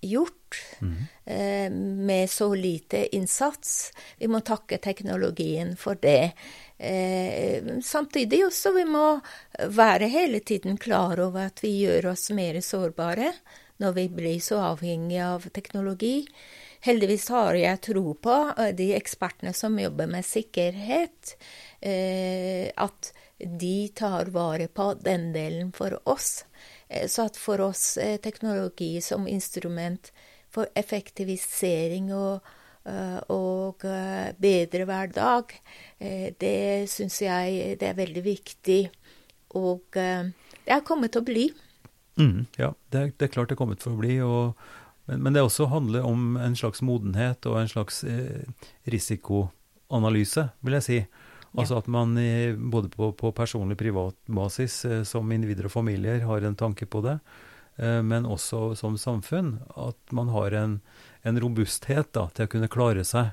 [SPEAKER 2] gjort mm. eh, med så lite innsats. Vi må takke teknologien for det. Eh, samtidig også vi må være hele tiden klar over at vi gjør oss mer sårbare når vi blir så avhengige av teknologi. Heldigvis har jeg tro på eh, de ekspertene som jobber med sikkerhet, eh, at de tar vare på den delen for oss. Eh, så at for oss teknologi som instrument for effektivisering og, og bedre hverdag, det syns jeg det er veldig viktig. Og det er kommet til å bli.
[SPEAKER 1] Mm, ja, det er, det er, klart det er kommet for å bli. og men, men det også handler om en slags modenhet og en slags eh, risikoanalyse, vil jeg si. Altså ja. at man i, både på, på, personlig privat basis eh, som individer og familier har en tanke på det, eh, men også som samfunn. At man har en, en robusthet da, til å kunne klare seg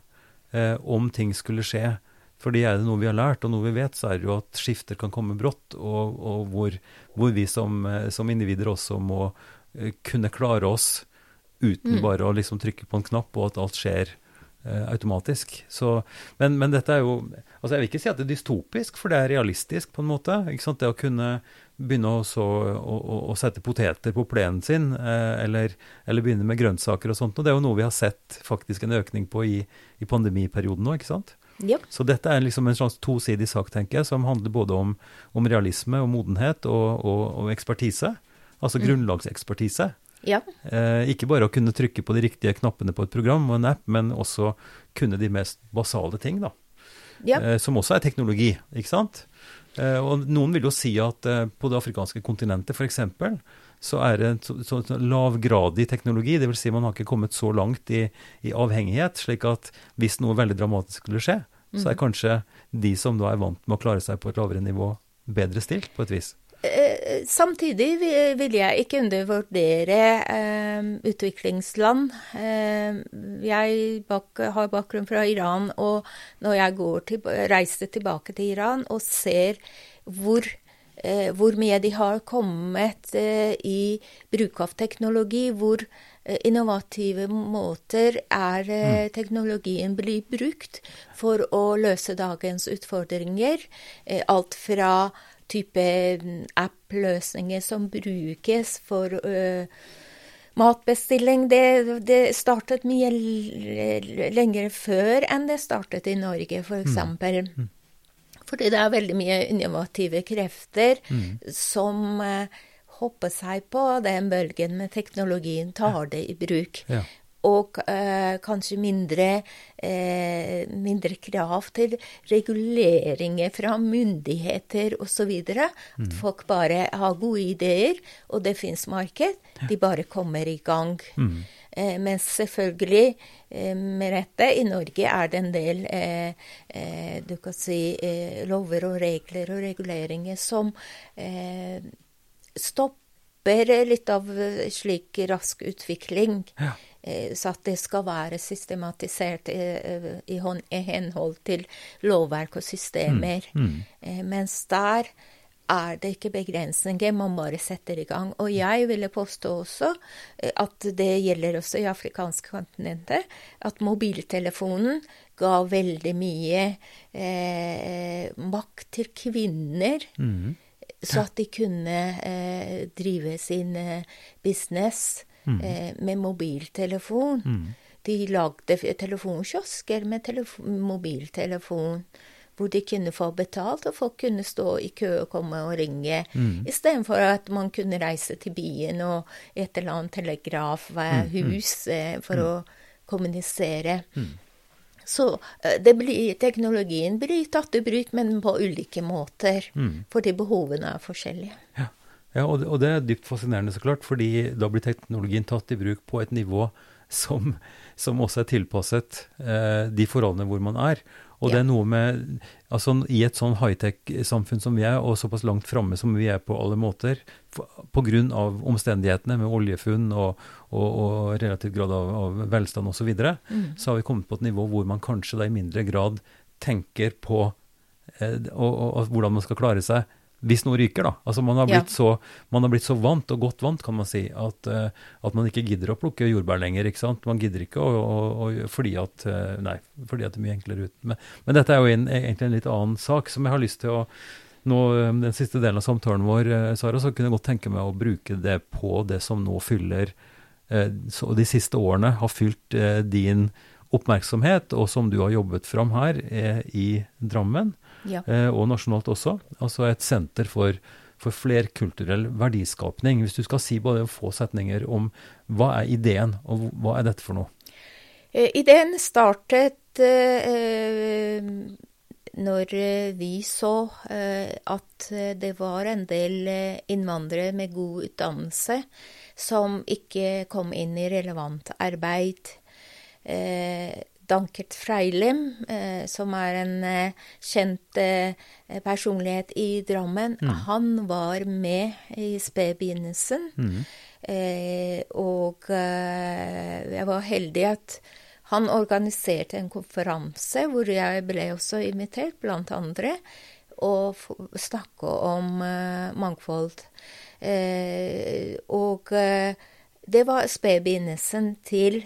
[SPEAKER 1] eh, om ting skulle skje. Fordi er det noe vi har lært, og noe vi vet, så er det jo at skifter kan komme brått, og, og hvor, hvor, vi som, eh, som, individer også må uh, kunne klare oss uten mm. bare å liksom trykke på en knapp, og at alt skjer uh, automatisk. Så, men, men, dette er jo altså Jeg vil ikke si at det er dystopisk, for det er realistisk på en måte. ikke sant? Det å kunne begynne å, å, å, sette poteter på plenen sin, eh, eller, eller, begynne med grønnsaker og sånt. Og det er jo noe vi har sett faktisk en økning på i, i pandemiperioden nå, ikke sant?
[SPEAKER 2] Yep.
[SPEAKER 1] Så dette er liksom en slags tosidig sak, tenker jeg, som handler både om, om realisme og modenhet og, og, og ekspertise. Altså mm. grunnlagsekspertise.
[SPEAKER 2] Ja.
[SPEAKER 1] Eh, ikke bare å kunne trykke på de riktige knappene på et program og en app, men også kunne de mest basale ting, da.
[SPEAKER 2] Ja.
[SPEAKER 1] Eh, som også er teknologi, ikke sant. Eh, og noen vil jo si at eh, på det afrikanske kontinentet f.eks. så er det så, så, så lavgradig teknologi. Dvs. Si man har ikke kommet så langt i, i, avhengighet, slik at hvis noe veldig dramatisk skulle skje, mm. så er mm. kanskje de som da er vant med å klare seg på et lavere nivå, bedre stilt, på et vis.
[SPEAKER 2] Eh, samtidig vil jeg ikke undervurdere eh, utviklingsland. Eh, jeg har bakgrunn fra Iran, og når jeg til, reiser tilbake til Iran og ser hvor, eh, hvor mye de har kommet i bruk av teknologi, hvor innovative måter er mm. teknologien blir brukt for å løse dagens utfordringer. alt fra type mm, app-løsninger som brukes for uh, matbestilling. Det, det, startet mye lenger før enn det startet i Norge, f.eks. Mm. Mm. Fordi det er veldig mye innovative krefter mm. som uh, hopper seg på den bølgen med teknologien, tar det i bruk. Ja og eh, kanskje mindre, eh, mindre, krav til reguleringer fra myndigheter osv. Mm. At folk bare har gode ideer, og det fins marked. De bare kommer i gang. Mm. Eh, men selvfølgelig, eh, med rette, i Norge er det en del eh, eh, du kan si, lover og regler og reguleringer som stopper litt av slik rask utvikling. Ja. Eh, så at det skal være systematisert eh, i, henhold til lovverk og systemer. Mm. Mm. Mens der er det ikke begrensninger, man bare setter i gang. Og jeg ville påstå også at det gjelder også i afrikanske kontinenter, at mobiltelefonen ga veldig mye eh, makt til kvinner. Mm. Så at de kunne eh, drive sin business mm. eh, med mobiltelefon. Mm. De lagde telefonkiosker med telefon, mobiltelefon. Hvor de kunne få betalt, og folk kunne stå i kø og komme og ringe. Mm. Istedenfor at man kunne reise til byen og et eller annet telegrafhus mm. eh, for mm. å kommunisere. Mm. Så eh, blir, teknologien blir tatt i bruk, men på ulike måter. Mm. Fordi behovene er forskjellige.
[SPEAKER 1] Ja. Ja, og det, og det, er dypt fascinerende, så klart, fordi da blir teknologien tatt i bruk på et nivå som, som også er tilpasset eh, de forholdene hvor man er. Og det er noe med Altså i et sånn high-tech-samfunn som vi er, og såpass langt framme som vi er på alle måter, pga. omstendighetene med oljefunn og, og, og relativt grad av, av velstand osv., så, videre, mm. så har vi kommet på et nivå hvor man kanskje da i mindre grad tenker på eh, og, og, hvordan man skal klare seg hvis noe ryker, da. Altså man har, blitt, ja. så, man har blitt så vant, og godt vant, kan man si, at, uh, at, man ikke gidder å plukke jordbær lenger. ikke sant? Man gidder ikke å, å, å fordi at uh, Nei, fordi at det er mye enklere uten. Men, men dette er jo en, egentlig en litt annen sak som jeg har lyst til å nå, eh, Den siste delen av samtalen vår, Sara, så kunne jeg godt tenke meg å bruke det på det som nå fyller så De siste årene har fylt din oppmerksomhet, og som du har jobbet fram her i Drammen
[SPEAKER 2] ja.
[SPEAKER 1] Eh, og nasjonalt også. Altså et senter for, for flerkulturell verdiskapning. Hvis du skal si bare få setninger om hva er ideen, og hva er dette for noe?
[SPEAKER 2] Eh, ideen startet eh, når vi så eh, at det var en del eh, innvandrere med god utdannelse som ikke kom inn i relevant arbeid. Eh, Dankert Freilem, eh, som er en eh, kjent eh, personlighet i Drammen, mm. han var med i spedbegynnelsen. Mm. Og jeg var heldig at han organiserte en konferanse hvor jeg ble også invitert, blant andre, og snakke om mangfold. og det var spedbegynnelsen til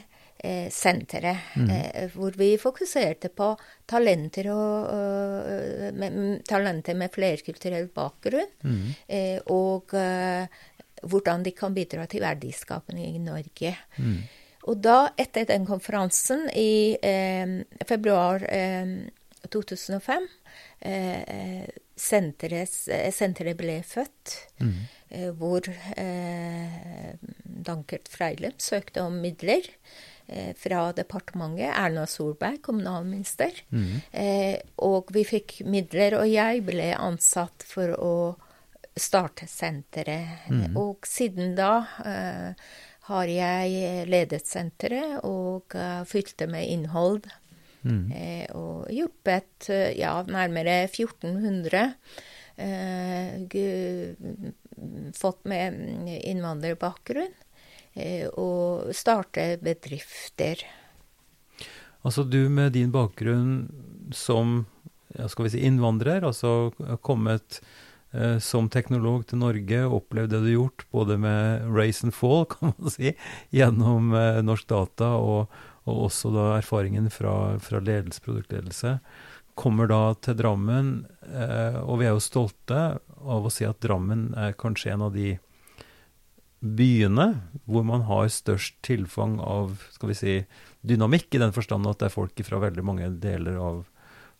[SPEAKER 2] senteret, mm. eh, hvor vi fokuserte på talenter, og, med, talenter med flerkulturell bakgrunn, mm. eh, og hvordan de kan bidra til verdiskapende i Norge. Mm. Og da, etter den konferansen i eh, februar 2005 senteret, senteret ble født, mm. hvor eh, Dankert Freilem søkte om midler. Eh, fra departementet, Erna Solberg, kommunalminister. Mm. Eh, og vi fikk midler, og jeg ble ansatt for å starte senteret. Mm. Og siden da eh, har jeg ledet senteret og fylt det med innhold. Mm. Og hjulpet ja, nærmere 1400 eh, folk med innvandrerbakgrunn og starte bedrifter.
[SPEAKER 1] Altså du med din bakgrunn som ja, skal vi si innvandrer, altså kommet eh, som teknolog til Norge, opplevd det du har gjort, både med Race and Fall, kan man si, gjennom eh, Norsk Data, og, og også da erfaringen fra, fra ledelse, produktledelse, kommer da til Drammen, eh, og vi er jo stolte av å si at Drammen er kanskje en av de byene hvor man har størst tilfang av skal vi si, dynamikk, i den forstand at det er folk fra veldig mange deler av,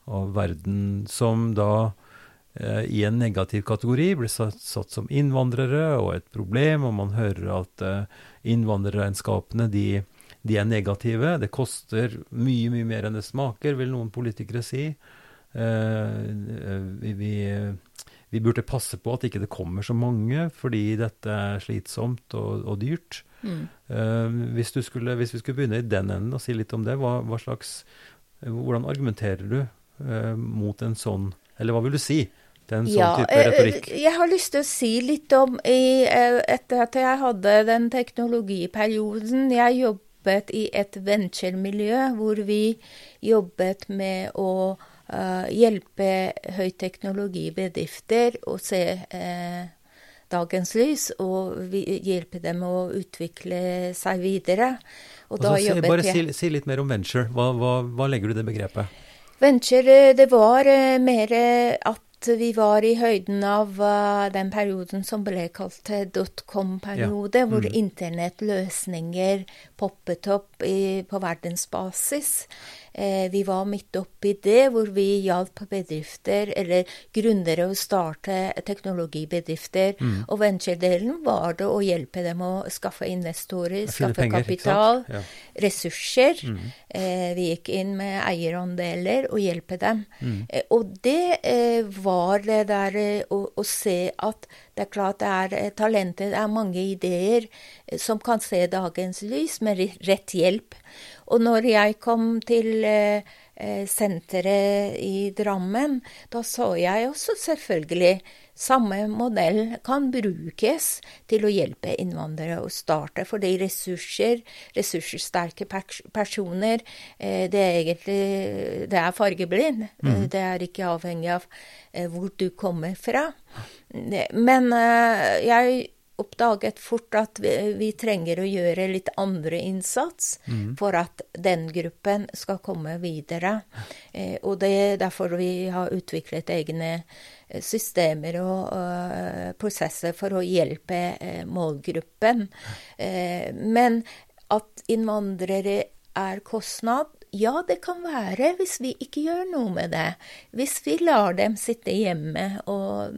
[SPEAKER 1] av verden som da eh, i en negativ kategori blir satt, satt, som innvandrere og et problem, og man hører at eh, innvandrerregnskapene de, de, er negative. Det koster mye, mye mer enn det smaker, vil noen politikere si. Eh, vi, vi vi burde passe på at ikke det kommer så mange, fordi dette er slitsomt og, og dyrt. Mm. Uh, hvis, skulle, hvis, vi skulle begynne i den enden og si litt om det, hva, hva slags, hvordan argumenterer du uh, mot en sånn Eller hva vil du si? til en sånn ja, type eh?
[SPEAKER 2] Jeg har lyst til å si litt om i, Etter at jeg hadde den teknologiperioden Jeg jobbet i et venturemiljø hvor vi jobbet med å uh, hjelpe høyteknologibedrifter å se uh, dagens lys, og hjelpe dem å utvikle seg videre.
[SPEAKER 1] Og da altså, bare si, si, litt mer om venture. Hva, hva, hva, legger du i det begrepet?
[SPEAKER 2] Venture, eh, det var uh, mer at vi var i høyden av uh, den perioden som ble kalt dotcom-periode, ja. mm. hvor internettløsninger poppet opp i, på verdensbasis. Eh, vi var midt oppi det, hvor vi hjalp bedrifter, eller gründere, å starte teknologibedrifter. Mm. Og venture-delen var det å hjelpe dem å skaffe investorer, skaffe penger, kapital, ja. ressurser. Mm. Eh, vi gikk inn med eierandeler og hjelpe dem. Mm. Eh, og det var det der å, å, se at det er klart det er talenter, det er mange ideer som kan se dagens lys med rett hjelp. Og når jeg kom til eh, senteret i Drammen, da så jeg også selvfølgelig samme modell kan brukes til å hjelpe innvandrere å starte. Fordi ressurser, ressurssterke personer, eh, det er egentlig det er fargeblind. Mm. Det er ikke avhengig av eh, hvor du kommer fra. Men jeg oppdaget fort at vi, vi, trenger å gjøre litt andre innsats mm. for at den gruppen skal komme videre. Eh, og det er derfor vi har utviklet egne eh, systemer og uh, prosesser for å hjelpe uh, målgruppen. Uh, men at innvandrere er kostnad ja, det kan være hvis vi ikke gjør noe med det. Hvis vi lar dem sitte hjemme og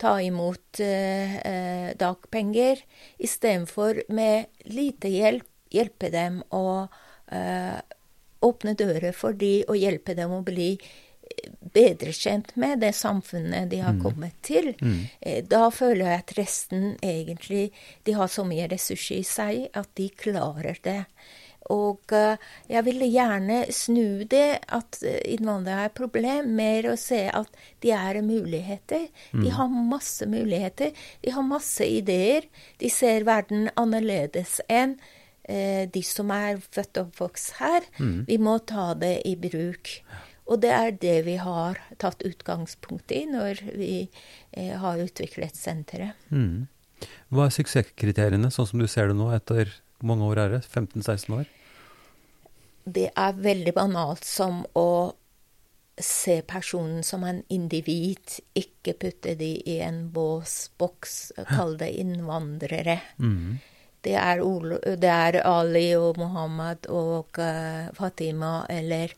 [SPEAKER 2] ta imot eh, eh dagpenger istedenfor med lite hjelp hjelpe dem å eh, åpne dører for de og hjelpe dem å bli bedre kjent med det samfunnet de har mm. kommet til. Mm. Eh, da føler jeg at resten egentlig De har så mye ressurser i seg at de klarer det. Og eh, jeg ville gjerne snu det, at innvandrere har et problem, med å se at de er muligheter. De mm. har masse muligheter. De har masse ideer. De ser verden annerledes enn eh, de som er født og oppvokst her. Mm. Vi må ta det i bruk. Og det er det vi har tatt utgangspunkt i når vi eh, har utviklet senteret.
[SPEAKER 1] Mm. Hva er suksesskriteriene, sånn som du ser det nå etter hvor mange år er det? 15-16 år?
[SPEAKER 2] Det er veldig banalt som å se personen som en individ, ikke putte de i en bås, boks, kalle det innvandrere. Mm. Det, er det, er Ali og Mohammed og uh, Fatima, eller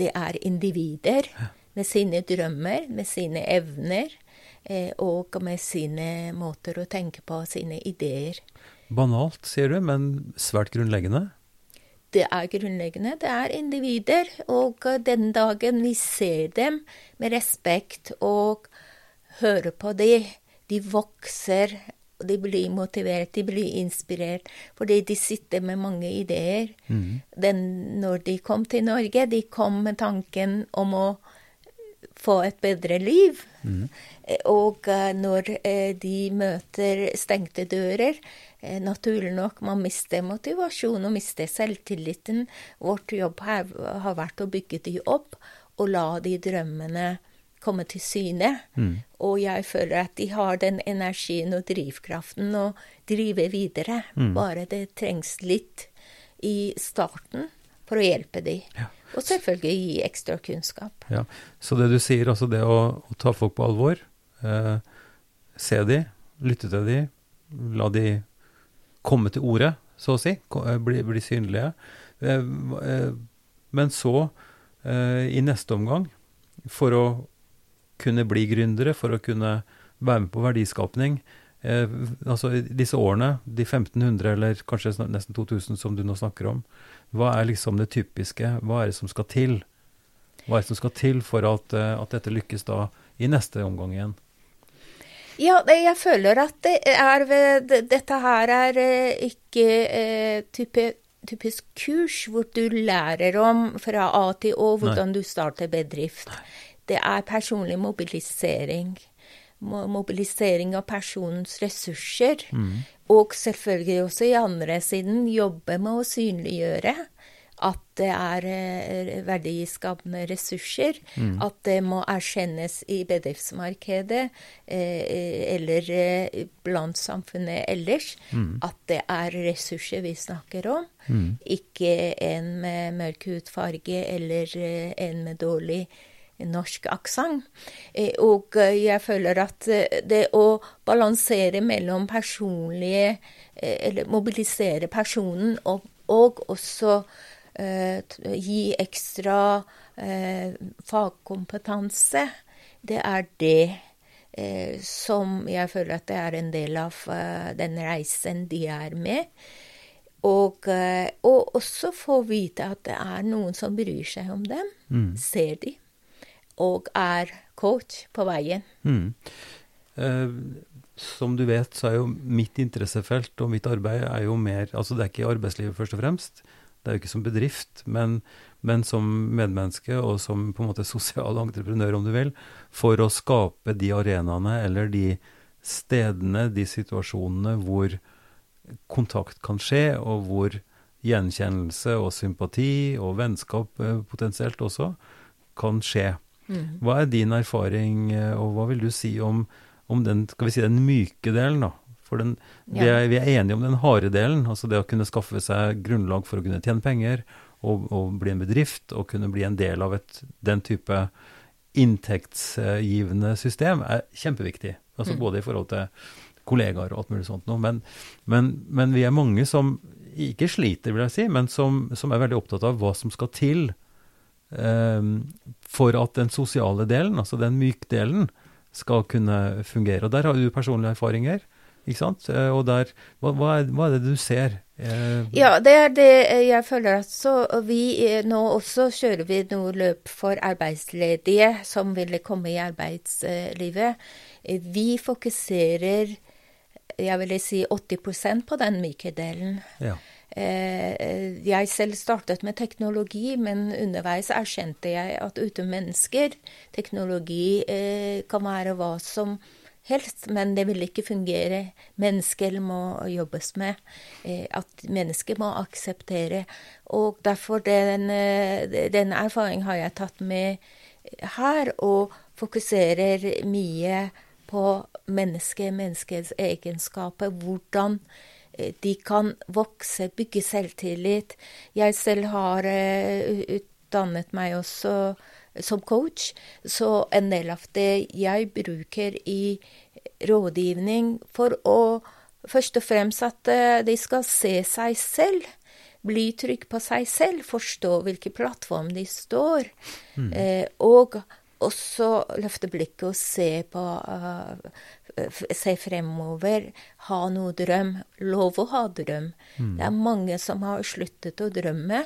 [SPEAKER 2] det er individer med sine drømmer, med sine evner, eh, og med sine måter å tenke på, sine ideer.
[SPEAKER 1] Banalt, sier du, men svært grunnleggende?
[SPEAKER 2] Det er grunnleggende. Det er individer. Og den dagen vi ser dem med respekt og hører på dem, de vokser, de blir motivert, de blir inspirert. Fordi de sitter med mange ideer. Mm. Den, når de kom til Norge, de kom med tanken om å få et bedre liv. Mm. Og eh, når eh, de møter stengte dører, eh, naturlig nok, man mister motivasjon og mister selvtilliten. Vårt jobb her har vært å bygge de opp og la de drømmene komme til syne. Mm. Og jeg føler at de har den energien og drivkraften å drive videre. Mm. Bare det trengs litt i starten for å hjelpe de. Ja. Og selvfølgelig gi ekstra kunnskap.
[SPEAKER 1] Ja, Så det du sier, altså det å, å ta folk på alvor, eh, se de, lytte til de, la de komme til orde, så å si, eh, bli, bli synlige. Eh, eh, men så, i neste omgang, for å kunne bli gründere, for å kunne være med på verdiskapning, altså disse årene, de 1500 eller kanskje nesten 2000 som du nå snakker om, hva er liksom det typiske? Hva er det som skal til? Hva er det som skal til for at, at dette lykkes da i neste omgang igjen?
[SPEAKER 2] Ja, jeg føler at det er, dette her er eh, ikke eh, type, typisk kurs hvor du lærer om fra A til Å hvordan Nei. du starter bedrift. Det er personlig mobilisering. Mobilisering av personens ressurser. Mm. Og selvfølgelig også i andre siden jobbe med å synliggjøre at det er eh, verdiskapende ressurser. Mm. At det må erkjennes i bedriftsmarkedet eh, eller eh, blant samfunnet ellers. Mm. At det er ressurser vi snakker om. Mm. Ikke en med mørk hudfarge eller en med dårlig norsk aksent. Eh, og jeg føler at det å balansere mellom personlige Eller mobilisere personen og, og også gi ekstra uh, fagkompetanse, det er det uh, som jeg føler at det er en del av den reisen de er med. Og, og, også få vite at det er noen som bryr seg om dem. Mm. Ser de og er coach på veien.
[SPEAKER 1] Mm. Eh, som du vet, så er jo mitt interessefelt og mitt arbeid er jo mer Altså det er ikke arbeidslivet først og fremst. Det er jo ikke som bedrift, men, men som medmenneske og som på en måte sosial entreprenør, om du vil, for å skape de arenaene eller de stedene, de situasjonene hvor kontakt kan skje, og hvor gjenkjennelse og sympati og vennskap eh, potensielt også kan skje. Mm. Hva er din erfaring, eh, og hva vil du si om, om den, skal vi si, den myke delen, da? For den, ja. vi, er, vi, er, enige om den harde delen, altså det å kunne skaffe seg grunnlag for å kunne tjene penger, og, og bli en bedrift, og kunne bli en del av et, den type inntektsgivende system, er kjempeviktig. Altså mm. både i forhold til kollegaer og alt mulig sånt noe. Men, men, men, vi er mange som ikke sliter, vil jeg si, men som, som er veldig opptatt av hva som skal til eh, for at den sosiale delen, altså den mykdelen, skal kunne fungere. Og der har du personlige erfaringer. Ikke sant? Eh, og der, hva, hva, er, hva er det du ser?
[SPEAKER 2] Eh, ja, det er det jeg føler. Så vi eh, nå også kjører vi noe løp for arbeidsledige som ville komme i arbeidslivet. Vi fokuserer jeg vil si 80% på den myke delen. Ja. Eh, jeg selv startet med teknologi, men underveis erkjente jeg at uten mennesker Teknologi eh, kan være hva som helst, men det vil ikke fungere. Mennesker må jobbes med. Eh, at mennesker må akseptere. Og derfor den, den erfaringen har jeg tatt med her, og fokuserer mye på mennesket, menneskets egenskaper. Hvordan eh, de kan vokse, bygge selvtillit. Jeg selv har utdannet meg også som coach, så en del av det jeg bruker i rådgivning for å først og fremst at uh, de skal se seg selv. Bli trygg på seg selv, forstå hvilken plattform de står. Mm. Uh, og også løfte blikket og se på uh, Se fremover. Ha noe drøm. Lov å ha drøm. Mm. Det er mange som har sluttet å drømme.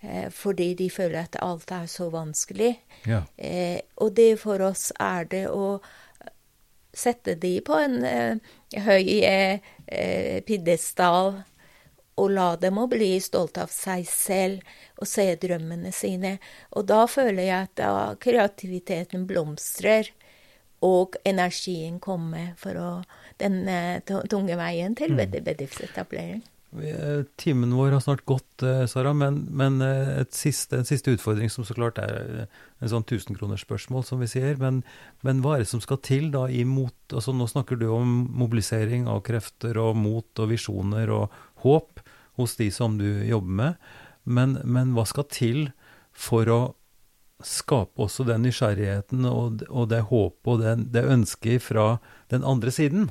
[SPEAKER 2] Eh, fordi de føler at alt er så vanskelig. Ja. Eh, og det for oss er det å sette de på en eh, høy eh, pidestall og la dem å bli stolte av seg selv og se drømmene sine. Og da føler jeg at da kreativiteten blomstrer, og energien kommer for å, den tunge veien til mm. bedriftsetablering.
[SPEAKER 1] Timen vår har snart gått, eh, Sara, men, men eh, siste, en siste utfordring som så klart er eh, en sånn tusenkronersspørsmål, som vi sier. Men, men, hva er det som skal til da imot altså Nå snakker du om mobilisering av krefter og mot og visjoner og håp hos de som du jobber med. Men, men hva skal til for å skape også den nysgjerrigheten og, og det håpet og den, det ønsket fra den andre siden?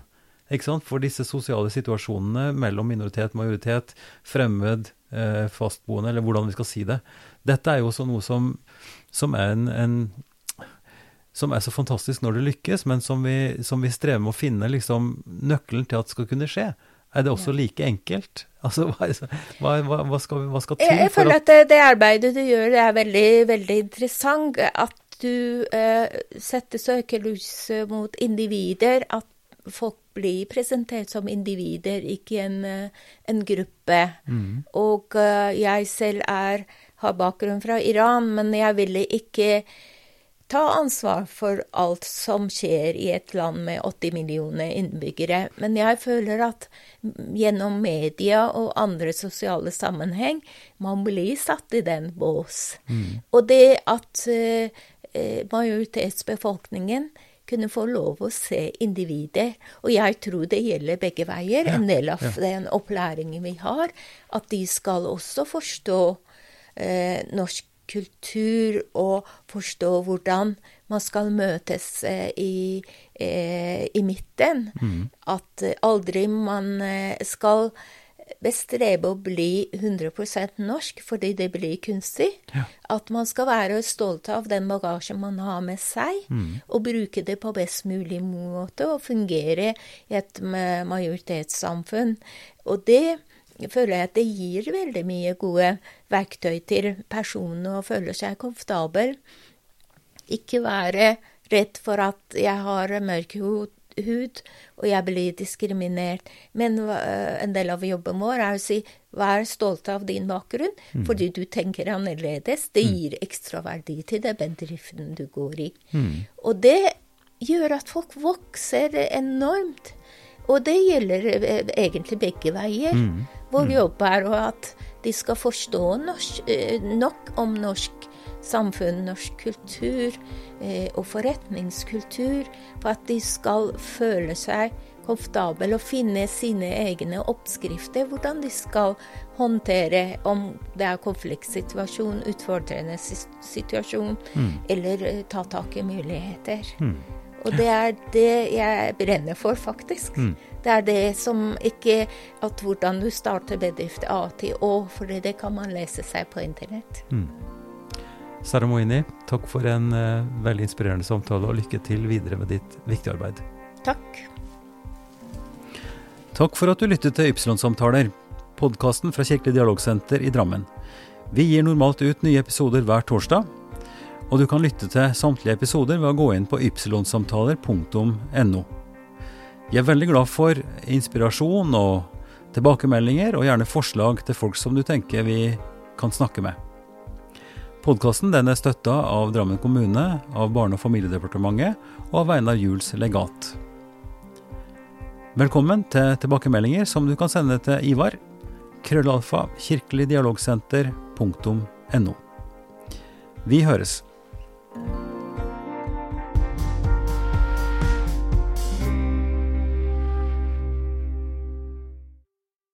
[SPEAKER 1] Ikke sant? For disse sosiale situasjonene mellom minoritet, majoritet, fremmed, eh, fastboende, eller hvordan vi skal si det. Dette er jo også noe som, som er en, en som er så fantastisk når det lykkes, men som vi, som vi strever med å finne liksom, nøkkelen til at det skal kunne skje. Er det også like enkelt? Altså, hva, hva, hva, skal, hva, skal, til?
[SPEAKER 2] Jeg, jeg føler at det, det, arbeidet du gjør, er veldig, veldig interessant. At du eh, setter søkelys mot individer. At folk blir presentert som individer, ikke en, eh, en gruppe. Mm. Og uh, jeg selv er, har bakgrunn fra Iran, men jeg ville ikke ta ansvar for alt som skjer i et land med 80 millioner innbyggere. Men jeg føler at gjennom media og andre sosiale sammenheng, man blir satt i den bås. Mm. Og det at uh, majoritetsbefolkningen kunne få lov å se individet. Og jeg tror det gjelder begge veier. Ja, en del av ja. den opplæringen vi har, at de skal også forstå eh, norsk kultur og forstå hvordan man skal møtes eh, i, eh, i midten. Mm. At aldri man eh, skal bestrebe å bli 100% norsk fordi det blir kunstig. Ja. At man skal være stolt av den bagasjen man har med seg, mm. og bruke det på best mulig måte og fungere i et majoritetssamfunn. Og det føler jeg at det gir veldig mye gode verktøy til personene å føle seg komfortabel. Ikke være redd for at jeg har mørk hud, hud, og jeg blir diskriminert. Men uh, en del av jobben vår er å si vær stolt av din bakgrunn, mm. fordi du tenker annerledes. Det mm. gir ekstra verdi til den bedriften du går i. Mm. Og det gjør at folk vokser enormt. Og det gjelder eh, egentlig begge veier. Mm. Vår mm. jobb er at de skal forstå norsk, eh, nok om norsk samfunn, norsk kultur eh, og forretningskultur, for at de skal føle seg komfortable og finne sine egne oppskrifter. Hvordan de skal håndtere om det er konfliktsituasjon, utfordrende situasjon, mm. eller ta tak i muligheter. Mm. Og det er det jeg brenner for, faktisk. Mm. Det er det som ikke At hvordan du starter bedrift A til Å, for det kan man lese seg på internett.
[SPEAKER 1] Sara Moini, takk for en uh, veldig inspirerende samtale, og lykke til videre med ditt viktige arbeid.
[SPEAKER 2] Takk.
[SPEAKER 1] Takk for at du lyttet til Ypsilon-samtaler, podkasten fra Kirkelig dialogsenter i Drammen. Vi gir normalt ut nye episoder hver torsdag, og du kan lytte til samtlige episoder ved å gå inn på ypsilonsamtaler.no. Vi er veldig glad for inspirasjon og tilbakemeldinger, og gjerne forslag til folk som du tenker vi kan snakke med. Podkasten er støtta av Drammen kommune, av Barne- og familiedepartementet og av Einar Juels legat. Velkommen til tilbakemeldinger som du kan sende til Ivar. Krøllalfa kirkeligdialogsenter.no. Vi høres.